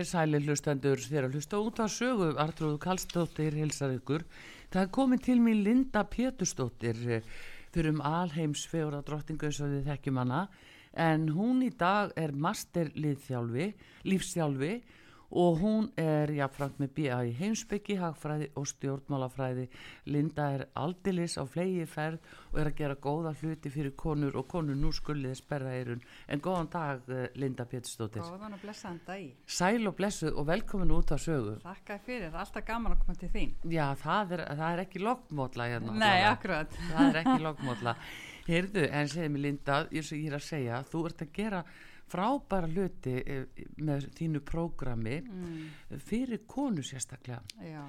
Þér sæli hlustendur þér að hlusta út af sögu Artrúðu Kallstóttir hilsar ykkur. Það er komið til mér Linda Pétustóttir fyrir um alheims fjóra drottingu eins og við þekkjum hana. En hún í dag er masterliðþjálfi, lífsþjálfi og hún er jáfnframt með B.A. í heimsbyggi, hagfræði og stjórnmálafræði. Linda er aldilis á flegi ferð og er að gera góða hluti fyrir konur og konur nú skuldið sperra eirun. En góðan dag Linda Pétursdóttir. Góðan og blessaðan dag. Sæl og blessuð og velkomin út á sögu. Þakka fyrir, alltaf gaman að koma til þín. Já, það er, það er ekki lokkmótla hérna. Nei, akkurat. Það er ekki lokkmótla. Heyrðu, en segið mér Linda, ég er að segja, þú ert að gera frábæra hluti með þínu prógrami mm. fyrir konu sérstaklega Já.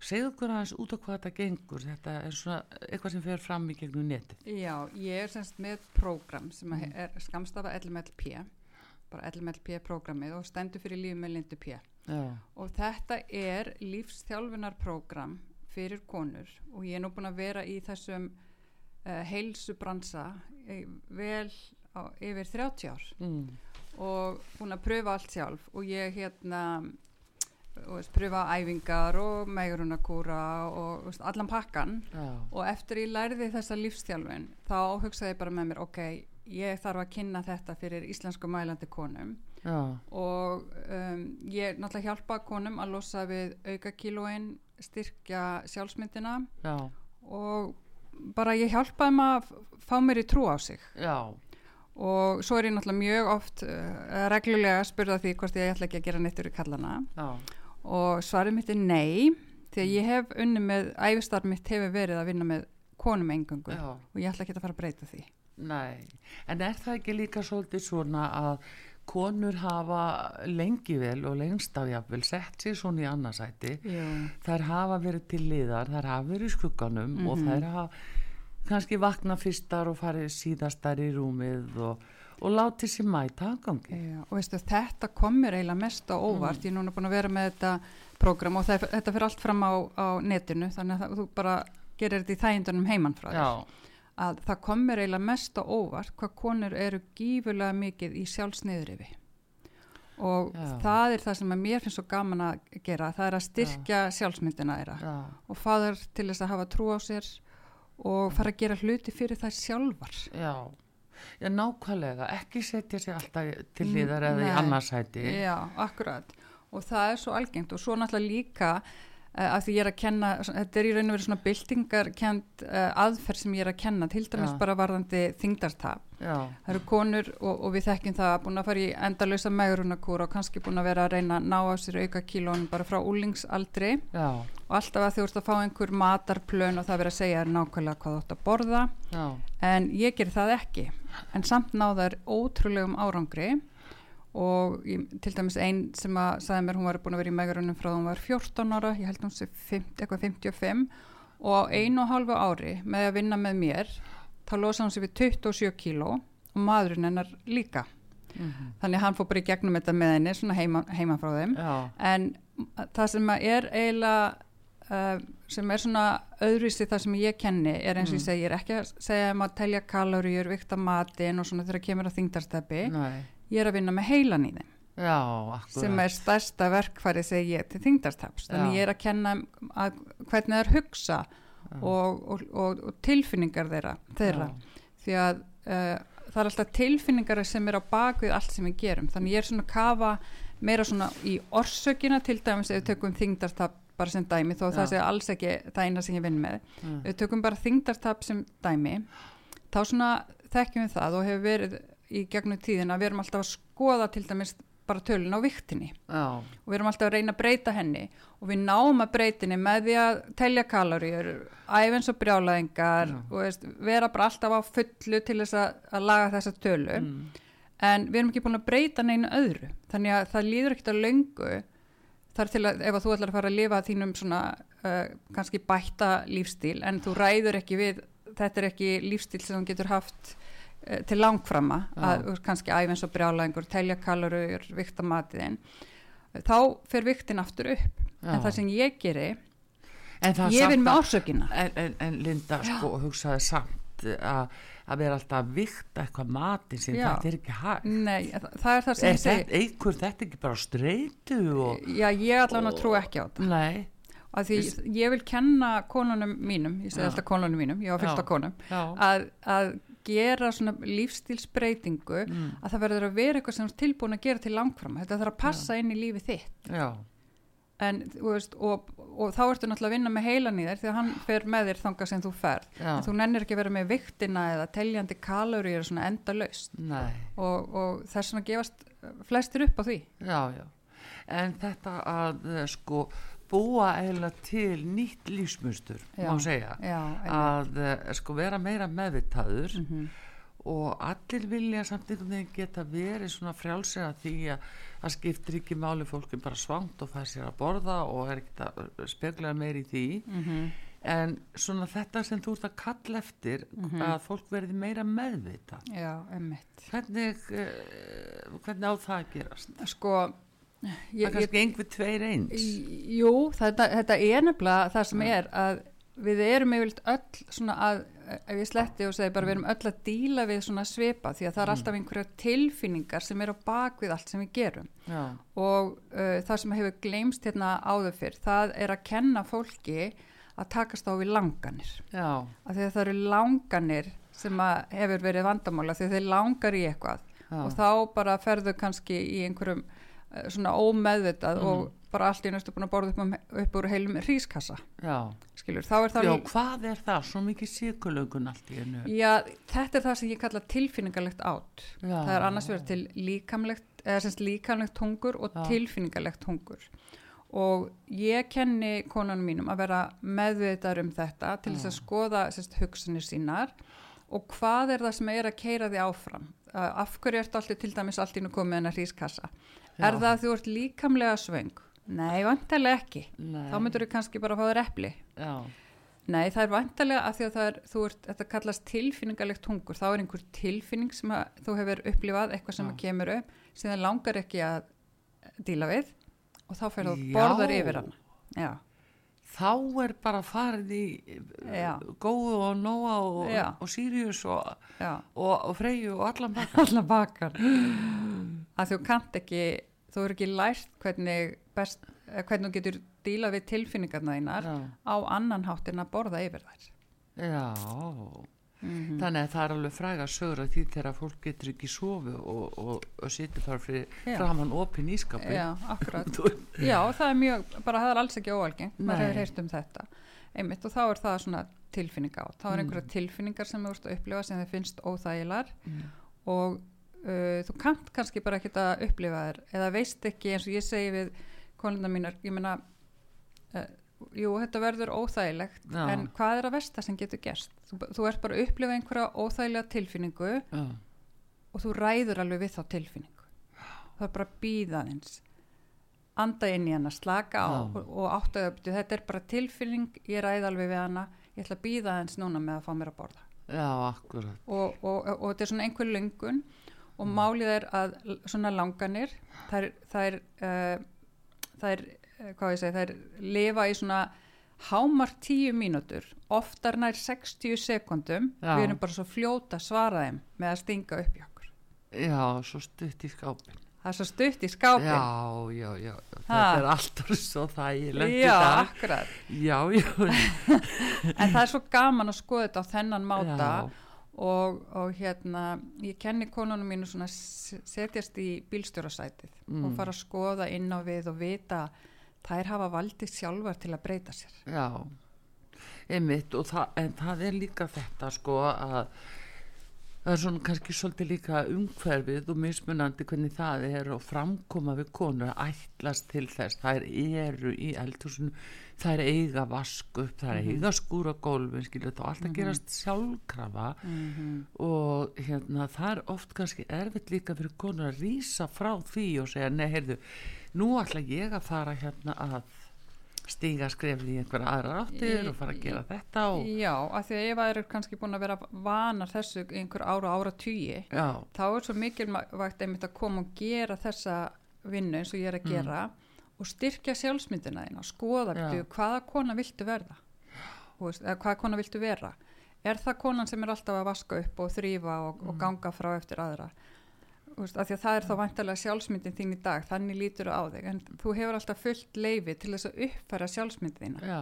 segðu okkur aðeins út á hvað þetta gengur þetta er svona eitthvað sem fer fram í gegnum netið Já, ég er semst með prógram sem mm. er skamstafa LMLP bara LMLP prógramið og stendur fyrir lífið með lindu P Já. og þetta er lífsþjálfunarprógram fyrir konur og ég er nú búin að vera í þessum uh, heilsubransa vel á, yfir 30 ár mm. og búin að pröfa allt sjálf og ég hérna og pröfa æfingar og megrunarkúra og veist, allan pakkan Já. og eftir ég lærði þessa lífstjálfin þá hugsaði ég bara með mér ok, ég þarf að kynna þetta fyrir íslensku mælandi konum Já. og um, ég náttúrulega hjálpa konum að losa við auka kílóin styrkja sjálfsmyndina Já. og bara ég hjálpaði maður að fá mér í trú á sig Já og svo er ég náttúrulega mjög oft uh, reglulega að spurða því hvort ég ætla ekki að gera neittur í kallana Já. og svarið mitt er nei því að ég hef unni með æfistarf mitt hefur verið að vinna með konum engungu Já. og ég ætla ekki að fara að breyta því Nei, en er það ekki líka svolítið svona að konur hafa lengi vel og lengst af jáfnvel sett sér svona í annarsæti þær hafa verið til liðar, þær hafa verið í skugganum mm -hmm. og þær hafa kannski vakna fyrstar og farið síðastar í rúmið og, og láti sér mæta aðgangi. Já, og veistu, þetta komur eiginlega mest á óvart, mm. ég er núna búin að vera með þetta prógram og það, þetta fyrir allt fram á, á netinu, þannig að þú bara gerir þetta í þægindunum heimann frá þér. Að það komur eiginlega mest á óvart hvað konur eru gífurlega mikið í sjálfsniðrifi og Já. það er það sem mér finnst svo gaman að gera, það er að styrkja Já. sjálfsmyndina þeirra og fáður til þess að hafa trú á sér og fara að gera hluti fyrir það sjálfar. Já, já nákvæmlega. Ekki setja sér alltaf til líðar eða í annarsæti Já, akkurat. Og það er svo algengt. Og svo náttúrulega líka uh, að því ég er að kenna þetta er í raun og verið svona byltingarkend uh, aðferð sem ég er að kenna til dæmis já. bara varðandi þingdartap það eru konur og, og við þekkjum það búin að fara í endalösa megurunarkúra og kannski búin að vera að reyna að ná á sér auka kílónum bara frá úlingsaldri já. og alltaf að þú ert að fá einhver matarplön og það verið að segja nákvæmlega hvað þú ætti að borða já. en ég ger það ekki en samt náðar ótrúlegum árangri og ég, til dæmis einn sem að sagði mér hún var búin að vera í megarunum frá hún var 14 ára, ég held hún sé 50, eitthvað 55 og einu og halvu ári með að vinna með mér þá losa hún sér við 27 kíló og maðurinn hennar líka mm -hmm. þannig hann fór bara í gegnum þetta með henni svona heima, heima frá þeim Já. en það sem er eiginlega uh, sem er svona öðruvísi það sem ég kenni er eins og mm. ég segir ekki að segja um að telja kaloríur, vikta matin og svona þegar kemur að þingdarsteppi ég er að vinna með heilan í þeim. Já, sem er stærsta verkfæri segi ég til þingdarstaps þannig ég er að kenna að hvernig það er hugsa og, og, og, og tilfinningar þeirra, þeirra. því að uh, það er alltaf tilfinningar sem er á bakvið allt sem við gerum. Þannig ég er svona að kafa meira svona í orsökina til dæmis ef við tökum þingdartap bara sem dæmi þó Já. það sé alls ekki það eina sem ég vinn með. Mm. við tökum bara þingdartap sem dæmi þá svona þekkjum við það og hefur verið í gegnum tíðin að við erum alltaf að skoða til dæmis bara tölun á viktinni Já. og við erum alltaf að reyna að breyta henni. Og við náum að breytinni með því að telja kaloríur, æfins og brjálæðingar og veist, vera bara alltaf á fullu til þess að, að laga þessa tölu. Mm. en við erum ekki búin að breyta neina öðru. Þannig að það líður ekkert að löngu þar til að ef að þú ætlar að fara að lifa þínum svona uh, kannski bætta lífstíl en þú ræður ekki við þetta er ekki lífstíl sem þú getur haft til langframma að kannski æfins og brjálæðingur, telja kalorur, vikta matiðinn þá fer viktin aftur upp. Já. en það sem ég geri ég vinn með ársökina en, en, en Linda sko hugsaði samt að að vera alltaf að vikta eitthvað matin sem Já. þetta er ekki hægt. Nei, það er það sem ég segi. Eitthvað þetta ekki bara streytu og, Já, ég allavega trú ekki á þetta. Nei. Að því Vist? ég vil kenna konunum mínum, ég segi alltaf konunum mínum ég á fylgta konum, að, að gera svona lífstílsbreytingu mm. að það verður að vera eitthvað sem er tilbúin að gera til langfram þetta þarf að passa Já. inn í lífi þitt. En veist, og, og þá ertu náttúrulega að vinna með heilan í þér því að hann fer með þér þanga sem þú fer þú nennir ekki að vera með viktina eða teljandi kalóri er svona enda laust og, og þess vegna gefast flestir upp á því. Já, já. En þetta að sko búa eiginlega til nýtt lífsmjöstur má segja já, að uh, sko vera meira meðvitaður mm -hmm. og allir vilja samt einhvern veginn geta verið svona frjálsega því að það skiptir ekki máli fólki bara svangt og fær sér að borða og er ekkert að spekla meir í því mm -hmm. en svona þetta sem þú ert að kalla eftir mm -hmm. að fólk verði meira meðvita já, hvernig uh, hvernig á það að gerast sko það er kannski einhver tveir eins Jú, þetta, þetta er nefnilega það sem ja. er að við erum yfirlt öll svona að ef ég sletti og segi bara við erum öll að díla við svona svipa því að það er mm. alltaf einhverja tilfinningar sem er á bakvið allt sem við gerum Já. og uh, það sem hefur gleymst hérna áður fyrr það er að kenna fólki að takast á við langanir Já. að því að það eru langanir sem hefur verið vandamála því að þeir langar í eitthvað Já. og þá bara ferðu kannski í einhverjum svona ómeðvitað mm. og bara allt í næstu búin að borða upp, um, upp úr heilum hrískassa. Skilur, þá er það Já, hvað er það? Svo mikið síkulögun allt í enu Já, þetta er það sem ég kalla tilfinningarlegt átt Já. það er annars verið til líkamlegt eða semst líkamlegt hungur og Já. tilfinningarlegt hungur og ég kenni konanum mínum að vera meðvitaður um þetta til þess að skoða semst hugsanir sínar. Og hvað er það sem er að keira því áfram? Af hverju ert alltaf til dæmis allt ínum komið en að hrískassa Já. Er það að þú ert líkamlega svöng? Nei, vantarlega ekki. Nei. Þá myndur þú kannski bara að fá þér eppli. Já. Nei, það er vantarlega að því að er, þú ert, þetta kallast tilfinningalegt hungur. Þá er einhver tilfinning sem þú hefur upplifað, eitthvað sem kemur upp, sem það langar ekki að díla við og þá fer þú borðar yfir hann. Já. Þá er bara farið í Já. góðu og nóa og, og Sirius og, og, og Freyju og allan bakar. Allan bakar. að þú kant ekki þú eru ekki lært hvernig best, eh, hvernig þú getur díla við tilfinningarna Já. á annan hátt en að borða yfir þær Já mm -hmm. þannig að það er alveg fræga sögur að því þegar fólk getur ekki sofu og, og, og situr bara fyrir framann opin ískapi Já, akkurat. Já, það er mjög, bara það er alls ekki óalgengt. Maður hefur heyrt um þetta. Einmitt og þá er það svona tilfinning á. Þá er mm. einhverja tilfinningar sem þú ert að upplifa sem þið finnst óþægilar mm. og uh, þú kannt kannski bara ekki að upplifa þér eða veist ekki eins og ég segi við konuna mínar, ég meina uh, jú, þetta verður óþægilegt Já. en hvað er að versta sem getur gerst? Þú, þú ert bara að upplifa einhverja óþægilega tilfinningu Já. og þú ræður alveg við þá tilfinningu. Það er bara að býða þins anda inn í hana, slaka á og, og áttu að þetta er bara tilfinning ég ræði alveg við hana. Ég ætla að býða þins núna með að fá mér að borða. Já, og, og, og þetta er svona einhver lungun og málið er að svona langanir þær, þær, uh, þær uh, hvað ég segi, þær lifa í svona hámar tíu mínútur oftar nær 60 sekundum Já. við erum bara svo fljóta svaraðum með að stinga upp í okkur. Já, svo stutt í skápin það er svo stutt í skápin já, já, já, þetta er alltaf svo þægilegt já, akkurat. Já, já, en það er svo gaman að skoða þetta á þennan máta og, og hérna ég kenni konunum mínu svona setjast í bílstjórasætið Mm. og fara að skoða inn á við og vita þær hafa valdið sjálfar til að breyta sér. Já einmitt og það, en það er líka þetta sko að það er svona kannski svolítið líka umhverfið og mismunandi hvernig það er og framkoma við konur að ætlast til þess. Þær eru í eldhúsinu þær eiga vask upp, þær eiga skúra gólfin, skilur þá allt að gerast sjálfkrafa. Og hérna það er oft kannski erfitt líka fyrir konur að rýsa frá því og segja, nei, heyrðu nú ætla ég að fara hérna að stíga skrefið í einhverja aðra áttir og fara að gera þetta og já, af því að ef það eru kannski búin að vera vanar þessu einhver ára ára já, þá er svo mikilvægt einmitt að koma og gera þessa vinnu eins og ég er að gera og styrkja sjálfsmyndina þína, skoða byrju, hvaða kona viltu verða? Þú veist, eða hvaða kona viltu vera? Er það konan sem er alltaf að vaska upp og þrýfa og, og ganga frá eftir aðra? Þú veist, því að það er þá vantarlega sjálfsmyndin þín í dag, þannig lítur á þig. En þú hefur alltaf fullt leifi til þess að uppfæra sjálfsmyndin þína.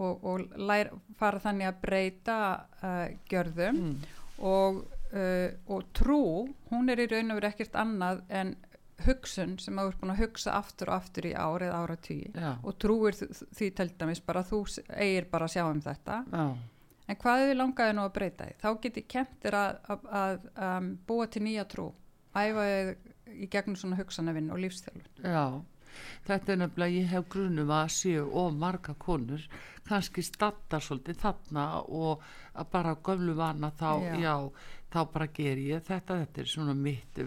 Og, og lær, fara þannig að breyta uh, gjörðum. Mm, og, uh, og trú, hún er í raun og verið ekkert annað en hugsun sem þú ert búin að hugsa aftur og aftur í ár eða ára tíu já, og trúir því til dæmis bara þú eigir bara að sjá um þetta. Já, en hvað við langaði nú að breyta því? Þá get ég kent þér að, að, að um, búa til nýja trú. Æfa þig í gegnum svona hugsanavinn og lífstjálfun já. Þetta er nefnilega, ég hef grunum að séu og marga konur. Kannski stattar svolítið þarna og bara gömlu vana þá, Já. já, þá bara ger ég þetta, þetta er svona mitt uh,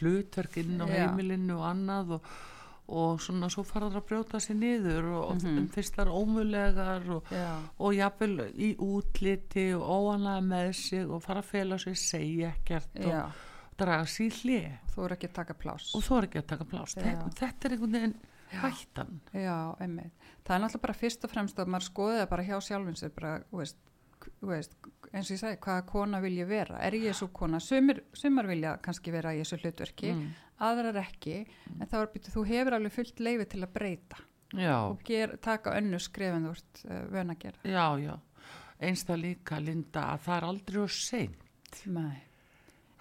hlutverkinn á Já. heimilinu og annað og, og svona svo fara það að brjóta sér niður og, Mhm. og fyrst þar ómulegar og, Já, og jafnvel í útliti og óanlega með sig og fara að fela sig, segja ekkert já, og draga sér í hlið þú er ekki að taka pláss og þú er ekki að taka plást Já. þetta, þetta er einhvern veginn hættan Já. Það er náttúrulega bara fyrst og fremst að maður skoði það bara hjá sjálfin sig, bara, veist, veist, eins og ég segi, hvaða kona vil ég vera? Er ég svo kona? Sumir, sumar vilja kannski vera í þessu hlutverki, Mm. aðrar ekki, en þá er býttu, þú hefur alveg fullt leifi til að breyta já, og ger, taka önnu skrefin þú ert uh, vön að gera. já, já eins það líka Linda að það er aldrei og sein Nei.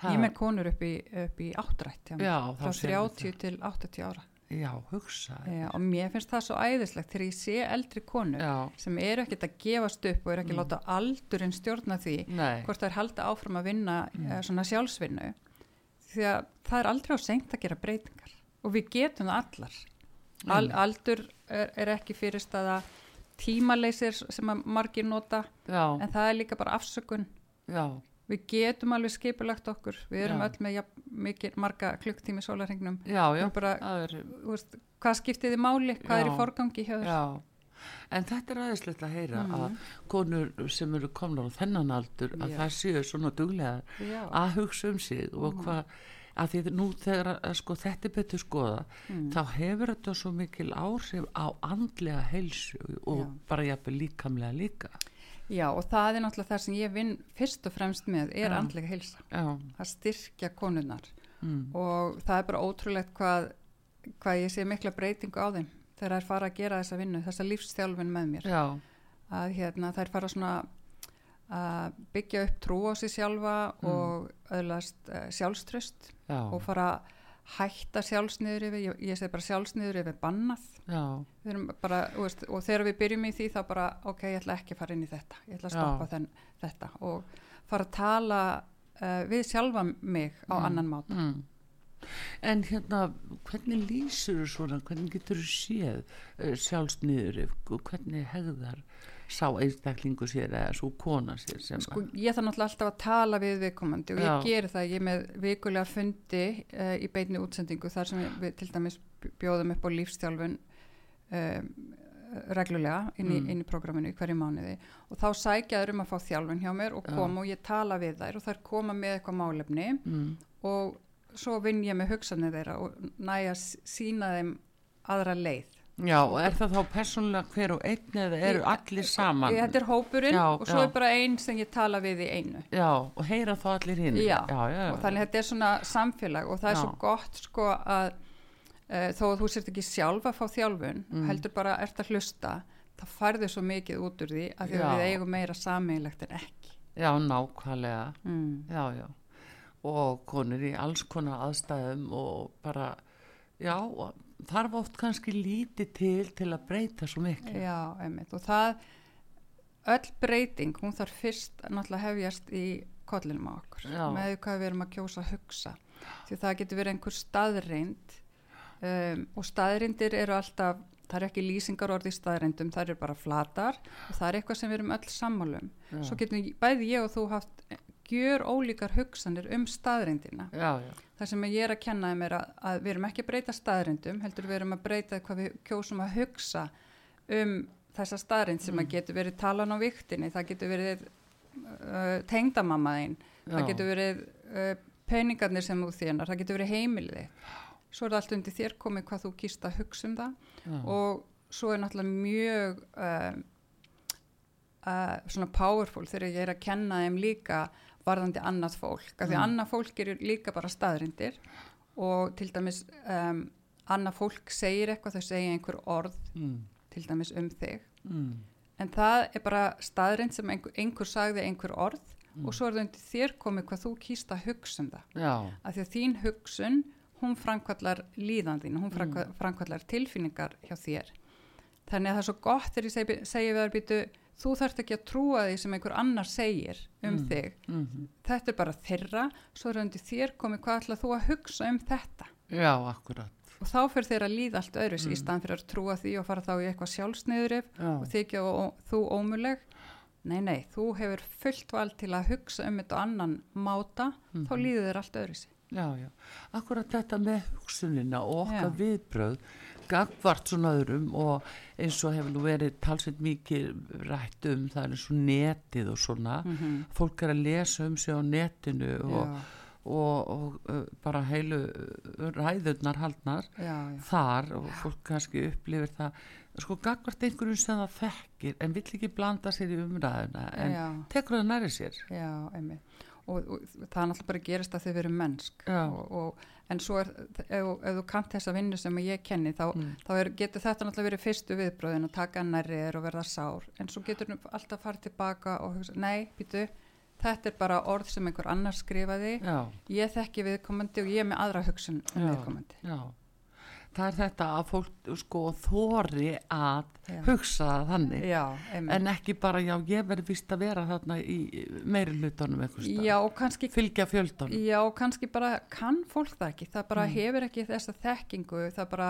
Ég með konur upp í, upp í áttrætt, þá frá sérðu 30 til 80 ára. Já, hugsa Já, og mér finnst það svo æðislegt þegar ég sé eldri konur já, sem eru ekkert að gefast upp og eru ekki að Mm. láta aldurinn stjórna því nei hvort það er halda áfram að vinna Mm. mm. svona sjálfsvinnu því að það er aldrei á seint að gera breytingar og við getum það allar Al, Einmitt. aldur er, er ekki fyrir staða tímaleysir sem að margir nota já, en það er líka bara afsökun já, við getum alveg skipulagt okkur við erum Já. öll með ja, mikið marga klukktími sólarhengnum er, hvað skiptið þið máli, hvað er Já. í forgangi hjá þér já en þetta er aðeinslegt að heyra Mhm. að konur sem eru komnar á þennan aldur að Já. það séu svona duglega að hugsa um sig og Mhm. hvað að því nú þegar að, sko þetta er betur skoða Mm. þá hefur þetta svo mikil áhrif á andlega heilsu og bara jafnvel líkamlega líka Já, og það er náttúrulega það sem ég vinn fyrst og fremst með er Já. andlega heilsa já, að styrkja konunnar mm. og það er bara ótrúlegt hvað, hvað ég sé mikla breytingu á þeim þegar þær fara að gera þessa vinnu, þessa lífsþjálfin með mér já, að hérna, þær fara svona að byggja upp trú á sig sjálfa Mm. og öðlast uh, sjálfströst já, og fara að hætta sjálfsniður yfir, ég, ég segi bara sjálfsniður yfir bannað. Bara, veist, og þegar við byrjum í því þá bara, ok, ég ætla ekki að fara inn í þetta. Ég ætla að stoppa þenn, þetta og fara að tala uh, við sjálfa mig á Mm. annan máta. Mm. En hérna hvernig lýsur þú svona hvernig getur þú séð uh, sjálfsniður og hvernig hegðar sá einstaklingu sér eða svo kona sér sem sko, ég þarf náttúrulega alltaf að tala við viðkomandi og ég Já. geri það, ég er með vikulega fundi uh, í beinni útsendingu þar sem við, til dæmis bjóðum upp á lífstjálfun um, reglulega inn í, Mm. inn í programminu í hverju mánuði og þá sækja þær um að fá þjálfun hjá mér og koma og ég tala við þær og þær koma með eitthvað málefni mm. og svo vinn ég með hugsanir þeirra og næja sína þeim aðra leið Já, og er það þá persónulega hver og einn eða eru allir saman? Þetta er hópurinn Já, og svo já. er bara einn sem ég tala við í einu. Já, og heyra þá allir hinn? Já, já, já, og þannig að þetta er svona samfélag og það er svo gott sko að uh, þó að þú sért ekki sjálf að fá þjálfun, Mm. heldur bara ert að hlusta, það færðu svo mikið út úr því að því að við eigum meira sammeilegt en ekki. Já, nákvæmlega. Mm. Já, já. Og konur í alls konar aðstæðum og bara, já, þarf oft kannski lítið til til að breyta svo miklu. Já, einmitt og það öll breyting, hún þarf fyrst náttúrulega hefjast í kollinum á okkur Já. með hvað við erum að kjósa að hugsa því það getur verið einhver staðreind um, og staðreindir eru alltaf, það er ekki lýsingar orði í staðreindum, það eru bara flatar og það er eitthvað sem við erum öll sammálum svo getum bæði ég og þú haft gjör ólíkar hugsanir um staðreindina Já, já, það sem ég er að kenna þeim er að, að við erum ekki að breyta staðrindum, heldur við erum að breyta hvað við kjósum að hugsa um þessa staðrind sem að getur verið talan á viktinni, það getur verið uh, tengdamammaðinn, það getur verið uh, peningarnir sem þú þénar, það getur verið heimilið. Svo er það allt undir þér komið hvað þú kýst að hugsa um það. Já. og svo er náttúrulega mjög uh, uh, svona powerful þegar ég er að kenna þeim líka varðandi annað fólk, af því Mm. annað fólk eru líka bara staðrindir og til dæmis um, annað fólk segir eitthvað, þau segja einhver orð Mm, til dæmis um þig. Mm, en það er bara staðrind sem einhver, einhver sagði einhver orð Mm. og svo er það undir þér komið hvað þú kýst að hugsa um það. Já, af því að þín hugsun hún framkvallar líðan þín, hún framkvallar, framkvallar tilfinningar hjá þér. Þannig að það er svo gott þegar ég segi, segi við þar býtu þú þarft ekki að trúa því sem einhver annar segir um Mm. þig mm, þetta er bara þeirra, svo er undir þér komið hvað ætlað þú að hugsa um þetta já, akkurat. og þá fyrir þeir að líða allt öðru Mm. í staðan fyrir að trúa því og fara þá í eitthvað sjálfsniðurif Já, og þykja ó- þú ómuleg nei, nei, þú hefur fullt val til að hugsa um þetta annan máta þá Mhm. líður þér allt öðru sér já, já. Akkurat þetta með hugsunina og okkar Já. viðbröð gagvart svona öðrum og eins og hefur nú verið talsveit mikið rætt um það er eins og netið og svona. mm -hmm. Fólk er að lesa um sig á netinu og, og, og uh, bara heilu uh, ræðurnar haldnar já, já. þar og fólk kannski upplifir það sko gagvart einhverjum sem það þekkir en vill ekki blanda sér í umræðuna en tekur það næri sér já, einmitt og, og það er náttúrulega bara að gerast að þau veru mennsk. Og, og, en svo er ef, ef þú kant þessa vinnu sem ég kenni þá, Mm. þá er, getur þetta náttúrulega verið fyrstu viðbröðin að taka nærri þér og verða sár. En svo getur þú alltaf farið tilbaka og hugsa, nei, býtu þetta er bara orð sem einhver annar skrifaði. Já, ég þekki viðkomandi og ég er með aðra hugsun um viðkomandi. Já það er þetta að fólk sko þori að Já. hugsa það þannig já, en ekki bara já ég verði vist að vera þarna í meiri hlutunum og kannski fylgja fjöldanum Já, og kannski bara kann fólk það ekki, það bara Mm. hefur ekki þessa þekkingu, það bara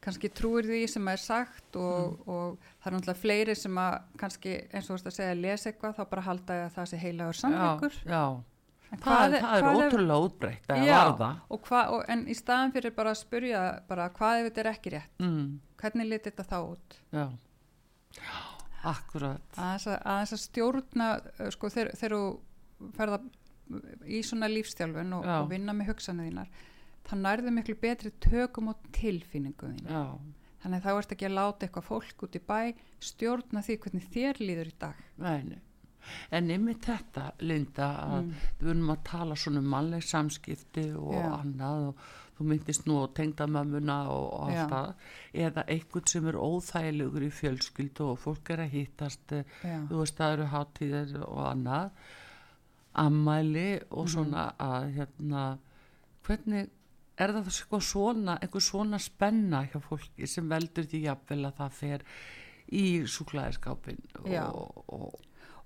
kannski trúir því sem er sagt og, Mm. og það er náttúrulega fleiri sem að kannski eins og þú veist að segja lesa eitthvað þá bara halda ég að það sé heilagur sannleikur já, já. En það, er, það er hvað ótrúlega útbreytt að Já. varða og hva, og, en í staðan fyrir bara að spurja bara hvað ef þetta er ekki rétt? Mm, hvernig liti þetta þá út? Já. Akkurat. Aðeins að, aðeins að stjórna sko þegar þú ferða í svona lífstjálfun og, Já. og vinna með hugsanir þínar þá nærðu miklu betri tökum á tilfinningu þín já, þannig þá ert ekki að láta eitthvað fólk út í bæ stjórna því hvernig þér líður í dag. Nei, nei. En yfir þetta Linda að Mm. við erum að tala svona um mannleg samskipti og Já. annað og þú myndist nú og, og Já. allt það eða einhvern sem er óþægilegur í fjölskyldu og fólk er að eh, Já. þú veist það eru hátíðir og annað ammæli og Mhm. svona að hérna hvernig er það eitthvað svona einhver svona spenna hjá fólki sem veldur því jafnvel að það fer í súklaðiskápin Já. og, og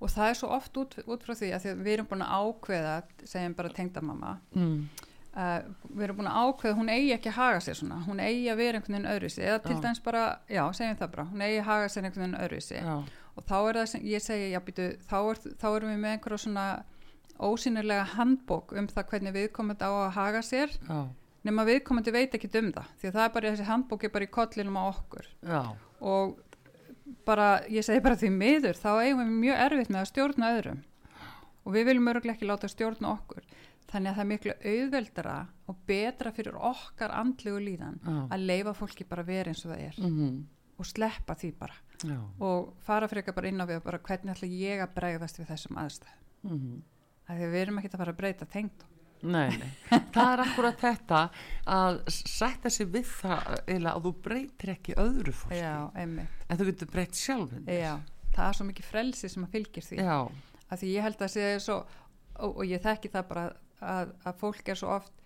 og það er svo oft út, út frá því að, því að við erum búin að ákveða segjum bara tengdamamma mm, uh, við erum búin að ákveða hún eigi ekki að haga sér svona, hún eigi að vera einhvern veginn öðruvísi. Eða til dæmis bara, já, segjum það bara hún eigi að haga sér einhvern veginn öðruvísi. Og þá er það sem ég segi, já býtu þá, er, þá erum við með einhverja svona ósýnilega handbók um það hvernig viðkomandi á að haga sér. Já, nema viðkomandi veit ekki um það því að það er bara, þessi handbók er bara í kollinum á okkur. Já, og bara, ég segi bara því miður þá eigum við mjög erfitt með að stjórna öðrum. Og við viljum örgulega ekki láta stjórna okkur. Þannig að það er miklu auðveldara og betra fyrir okkar andlegu líðan já. að leifa fólki bara vera eins og það er. Mm og sleppa því bara. Já. og fara fyrir eitthvað bara inn á við og bara hvernig ætla ég að bregðast við þessum aðstæð Mm -hmm. að því við erum ekki að fara að breyta tengd Nei, nei, það er akkurat þetta að sætta sig við það eða að þú breytir ekki öðru fólki. Já, einmitt. En þú getur breytt sjálfinn já, það er svo mikið frelsi sem að fylgir því. Já, að því ég held að sé svo og, og ég þekki það bara að, að fólk er svo oft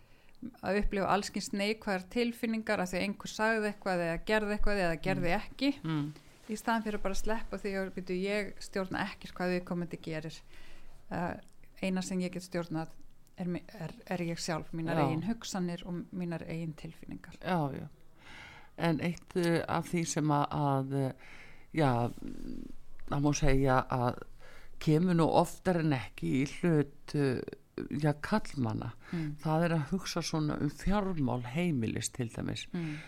að upplifa allskins neikvæðar tilfinningar að því að einhver sagði eitthvað eða gerði eitthvað eða gerði ekki mm. í staðan fyrir að bara sleppa því að ég stjórna ekkert hvað við komandi gerir. Uh, eina sem ég get stjórnað er, er, er ég sjálf mínar Já. eigin hugsanir og mínar eigin tilfinningar já, já En eitt uh, af því sem að, að uh, já, það má segja að kemur nú oftar en ekki í hlut uh, já, kallmanna mm. það er að hugsa svona um fjármál heimilis til dæmis Mm.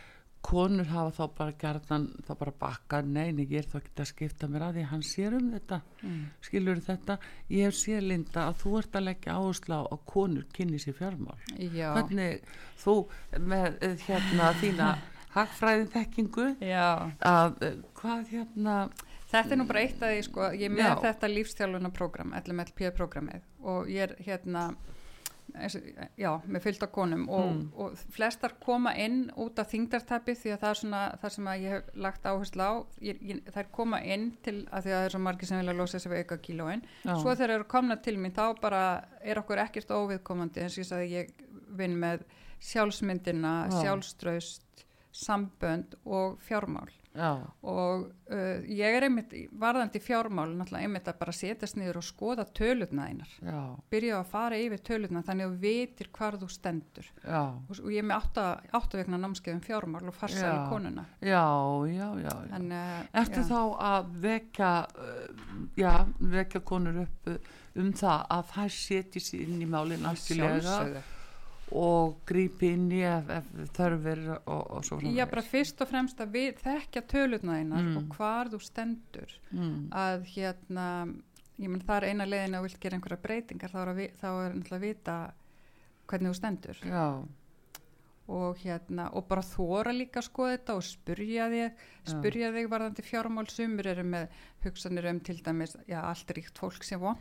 Konur hafa þá bara gerðan þá bara bakka, neini, ég er þá ekki að skipta mér að því, hann sér um þetta. Mm. skilur þetta, ég hef séð Linda að þú ert að leggja áherslu á að konur kynni sér fjármál. Já, hvernig þú með eh, hérna þína hagfræðin þekkingu að eh, hvað hérna Þetta er nú bara eitt af því, sko, ég með Já. þetta lífstjálfuna prógram, LMLP-prógramið og ég er hérna, já, með fyllt af konum og, Mm. og flestar koma inn út af þingdartapi því að það er svona það sem ég hef lagt áherslu á, ég, ég, þær koma inn til að því að það er svo margir sem vilja losa sig við auka kílóin, Já. svo þegar eru komna til mín þá bara er okkur ekkert óviðkomandi eins og ég sagði ég vinn með sjálfsmyndina, Já. sjálfströst, sambönd og fjármál já, og uh, ég er einmitt varðandi fjármál náttúrulega einmitt að bara setjast niður og skoða tölutna einar já, byrja að fara yfir tölutna þannig að þú vitir hvar þú stendur og, og ég er með átta, átta vegna námskeiðum fjármál og farsæli Já. konuna já, já, já, já. en, uh, Ertu já. þá að vekja uh, já, vekja konur upp uh, um það að þær setji sér inn í málinn algjörlega Sjálfsögðu. Og grípi inn í ef, ef þörfir og, og svo Já, bara fyrst og fremst að við þekkja tölutna einar Mm. og hvar þú stendur. Mm, að hérna ég menn það er eina leiðin að þú vilt gera einhverja breytingar þá er, vi, þá er náttúrulega að vita hvernig þú stendur. Já, og hérna og bara þóra líka að skoða þetta og spurja þig spurja þig varðandi fjármál. Sumur eru með hugsanir um til dæmis já, allt ríkt fólk sem vond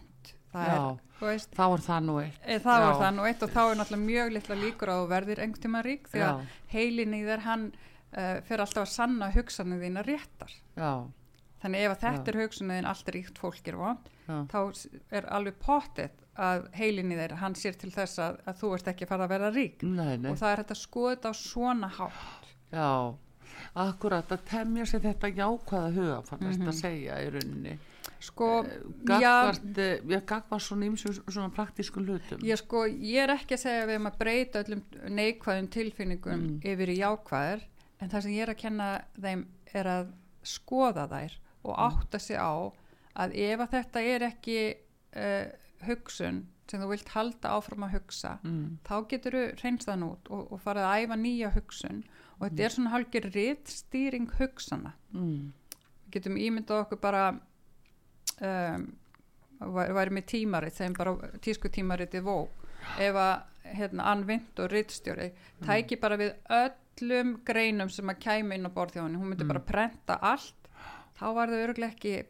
það já. er, veist þá er það nú eitt. E, var Já. það nú eitt og þá er náttúrulega mjög litla líkur að þú verðir einhvern tíma rík því að heilin í þér hann uh, fer alltaf að sanna hugsanir þína réttar. Já, þannig ef að þetta er hugsanir þín allt ríkt fólk er vond þá er alveg pottet að heilin í þér hann sér til þess að, að þú ert ekki að fara að verða rík. Nei, nei. Og það er að þetta á svona hátt. Já, akkurat að temja sér þetta jákvæða huga fannast Mhm. að segja í rauninni sko, Gagvart, já, já gagvart svona ímsum svona praktískum hlutum. Ég sko ég er ekki að segja að við erum að breyta öllum neikvæðum tilfinningum Mm. yfir í jákvæðar en það sem ég er að kenna þeim er að skoða þær og Mm. átta sig á að ef að þetta er ekki uh, hugsun sem þú vilt halda áfram að hugsa mm, þá getur þú reynst þann út og, og farið að æfa nýja hugsun og þetta er svona hálfur rittstýring hugsana mm, við getum ímyndað okkur bara um, væ- væri með tímarit þeim bara tísku tímaritið vó ef að hérna anvind og rittstjóri tæki bara við öllum greinum sem að kæmi inn á borðþjóðinu hún myndi Mm. bara prenta allt. Þá var það örgulega ekki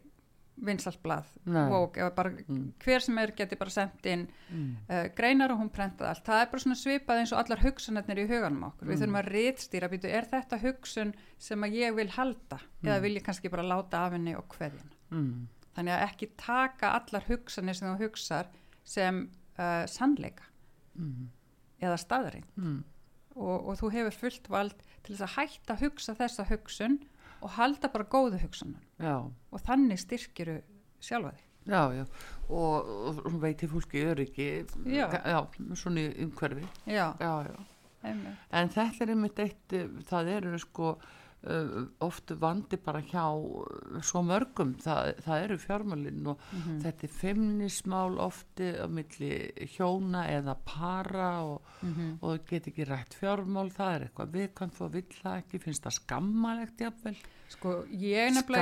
vinsalt blað. Nei. Vogue, ef að bara, Mm. hver sem er geti bara sendt inn mm, uh, greinar og hún prentaði allt. Það er bara svona svipað eins og allar hugsanarnir í huganum okkur. Við Mm. þurfum að rittstýra býtu, er þetta hugsun sem að ég vil halda? Eða Mm. vil ég kannski bara láta af henni og mm, þannig að ekki taka allar hugsanir sem þú hugsar sem uh, sannleika. Mm, eða staðarinn mm, og, og þú hefur fullt vald til þess að hætta að hugsa þessa hugsun og halda bara góðu hugsunum. Já, og þannig styrkiru sjálfa þig. Já, já. Og, og, veitir fólki öryggi Já. já, svona umhverfi. Já, já, já. En þetta er einmitt eitt, það eru sko oft vandi bara hjá uh, svo mörgum, það, það eru fjármálinn og Mhm. þetta er feimnismál ofti á milli hjóna eða para og, Mhm. og get ekki rætt fjármál, það er eitthvað viðkvæmt og vill það ekki, finnst það skammalegt jafnvel, sko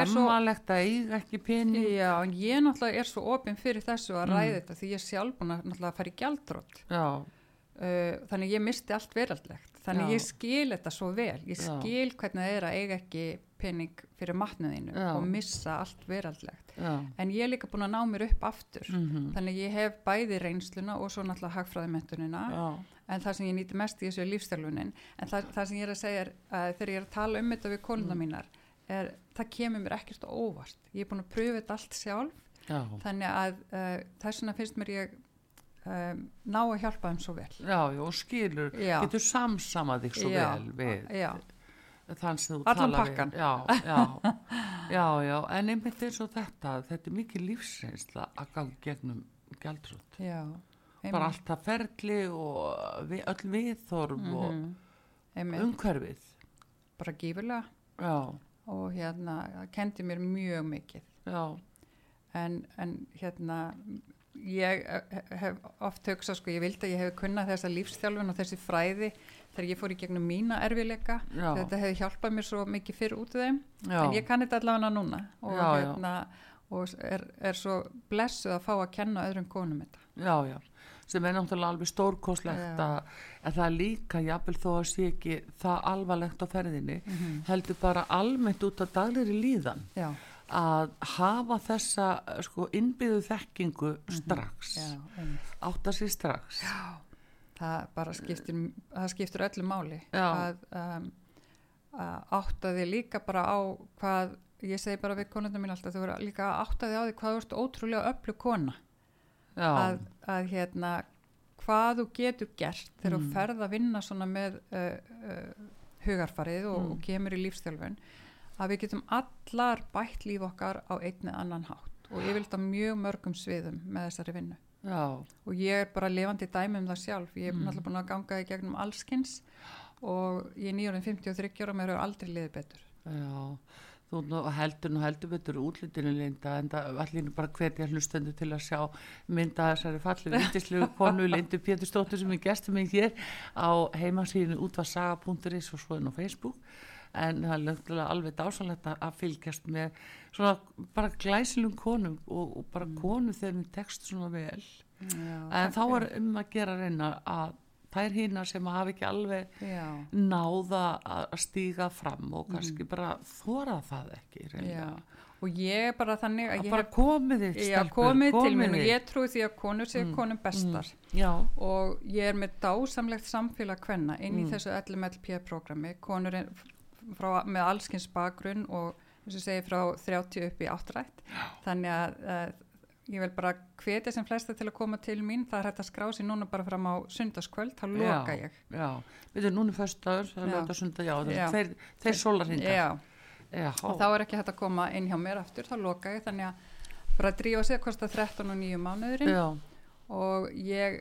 er svo skammalegt að eiga ekki pening. Já, ég náttúrulega er svo opinn fyrir þessu að Mm. ræða þetta því ég sjálf búin að fara í gjaldrótt uh, þannig ég misti allt veraldlegt þannig Já. ég skil þetta svo vel. Ég Já. skil hvernig það er að eiga ekki pening fyrir matnuðinu Já. og missa allt veraldlegt. Já, en ég er líka búin að ná mér upp aftur. Mhm, þannig ég hef bæði reynsluna og svo náttúrulega hagfræðimentunina já, en það sem ég nýti mest í þessu er lífstjálfunin en það, það sem ég er að segja er að þegar ég er að tala um þetta við konuna Mm. mínar er, það kemur mér ekkert óvart. Ég er búin að pröfa þetta allt sjálf. Já, þannig að uh, þess vegna finnst mér ég um, ná að hjálpa þeim svo vel já, já, og skilur, Já. getur samsamað þig svo Já, vel við já, þann sem þú Allan talar pakkan. við. Já, já, já, en einmitt eins og þetta, þetta er mikið lífsreynsla að ganga gegnum já Bara allt það ferli og við, öll viðþorf Mhm. og einmitt, umhverfið. bara gífurlega Já, og hérna, það kendi mér mjög mikið en, en hérna ég eh, hef oft hugsað sko, ég vildi að ég hef kunnað þessa lífstjálfun og þessi fræði þegar ég fór í gegnum mína erfileika Já. þetta hefði hjálpað mér svo mikið fyrr út af þeim. Já, en ég kann þetta allavega núna og, Já, hérna, og er, er svo blessuð að fá að kenna öðrum konum þetta. Já, já, sem er náttúrulega alveg stórkoslegt að, að það er líka, jafnvel þó að sé ekki það alvarlegt á ferðinni, heldur bara almennt út af daglegri líðan. já, að hafa þessa sko innbyggðu þekkingu strax Mhm. já, einmitt. átta sér strax það bara skiptir það skiptir öllu máli Já. að, um, að átta þig líka bara á hvað ég segi bara við konundum mín alltaf þú verður líka að átta þig á því hvað þú ert ótrúlega öllu kona já, að, að hérna hvað þú getur gert þegar Mm. þú ferð að vinna svona með uh, uh, hugarfarið og, Mm. og kemur í lífstjálfun að við getum allar bætt líf okkar á einn eða annan hátt. Og ég vil þetta mjög mörgum sviðum með þessari vinnu. Já, og ég er bara lifandi dæmi um það sjálf. Ég er Mm. náttúrulega búin að ganga í gegnum allskins og ég er nýjórinn 53 ára og mér hefur aldrei liðið betur. Já. Þú heldur nú heldur betur útlitinu linda en það allir bara hvetja hlustendur til að sjá mynda þessari fallið vindislegu konu lindu Pétursdóttur sem er gestur mig hér á heimasíðinu útvarsaga.is og svo inn á Facebook en það er löglega alveg dásalegt að að fylgjast með svona bara glæsilum konum og, og bara konu þegar við tekst svona vel. Já, en þá er um að gera að reyna að þær hína sem hafa ekki alveg já, náða að stíga fram og kannski bara þóra það ekki reynilega. og ég er bara þannig að að ég bara hef komið þig já, stelpur, komið til mín og ég trúi því að konur séu Mm, konum bestar. já, og ég er með dásamlegt samfélag kvenna inn í Mm. þessu LMLP-programmi konur er frá, með allskins bakgrunn og þess að segja frá 30 upp í áttrætt. Þannig að uh, ég vil bara hvetja sem flesta til að koma til mín. Það er hægt að skrá sér núna bara fram á sundarskvöld þá loka Já. ég. já, við erum núna er er tveir, tveir sólarhingar Já, já, og þá er ekki hægt að koma inn hjá mér aftur þá loka ég. Þannig að bara að drífa sig kostar 13 og 9 mánuðurinn. Já, og ég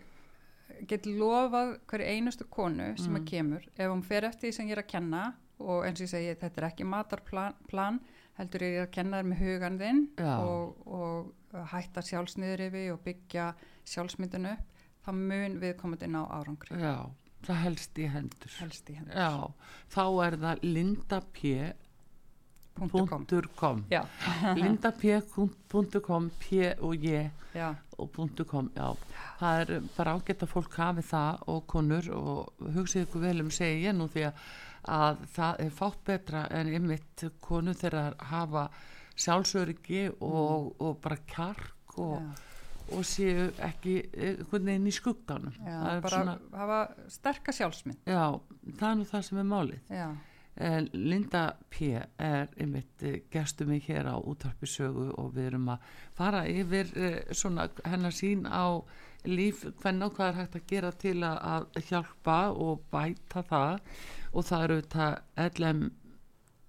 get lofað hverju einustu konu sem Mm. að kemur ef hún fer eftir því sem ég er að kenna og eins og ég segi þetta er ekki matarplan plan, heldur ég að kenna þér með hugan þinn og, og hætta sjálfsniður yfir og byggja sjálfsmyndinu upp. Þá mun við komað inn á árangri. Já, það helst í hendur. Helst í hendur. Já, þá er það lindap.com já, lindap.com p og já, og .com, já, það er bara ágætt að fólk hafi það og konur og hugsið ykkur vel um segi ég nú því að, að það er fátt betra en ymmit konur þeirra hafa sjálfsöryggi og, og bara kjark og, já, og séu ekki einhvern veginn í skugganum. Bara svona, hafa sterka sjálfsmynd. Já, það er nú það sem er málið. Já, Linda P. er einmitt eh, gestur mig hér á útvarpisögu og við erum að fara yfir eh, svona hennar sín á líf, hvernig og hvað er hægt að gera til að, hjálpa og bæta það. Og það eru þetta LM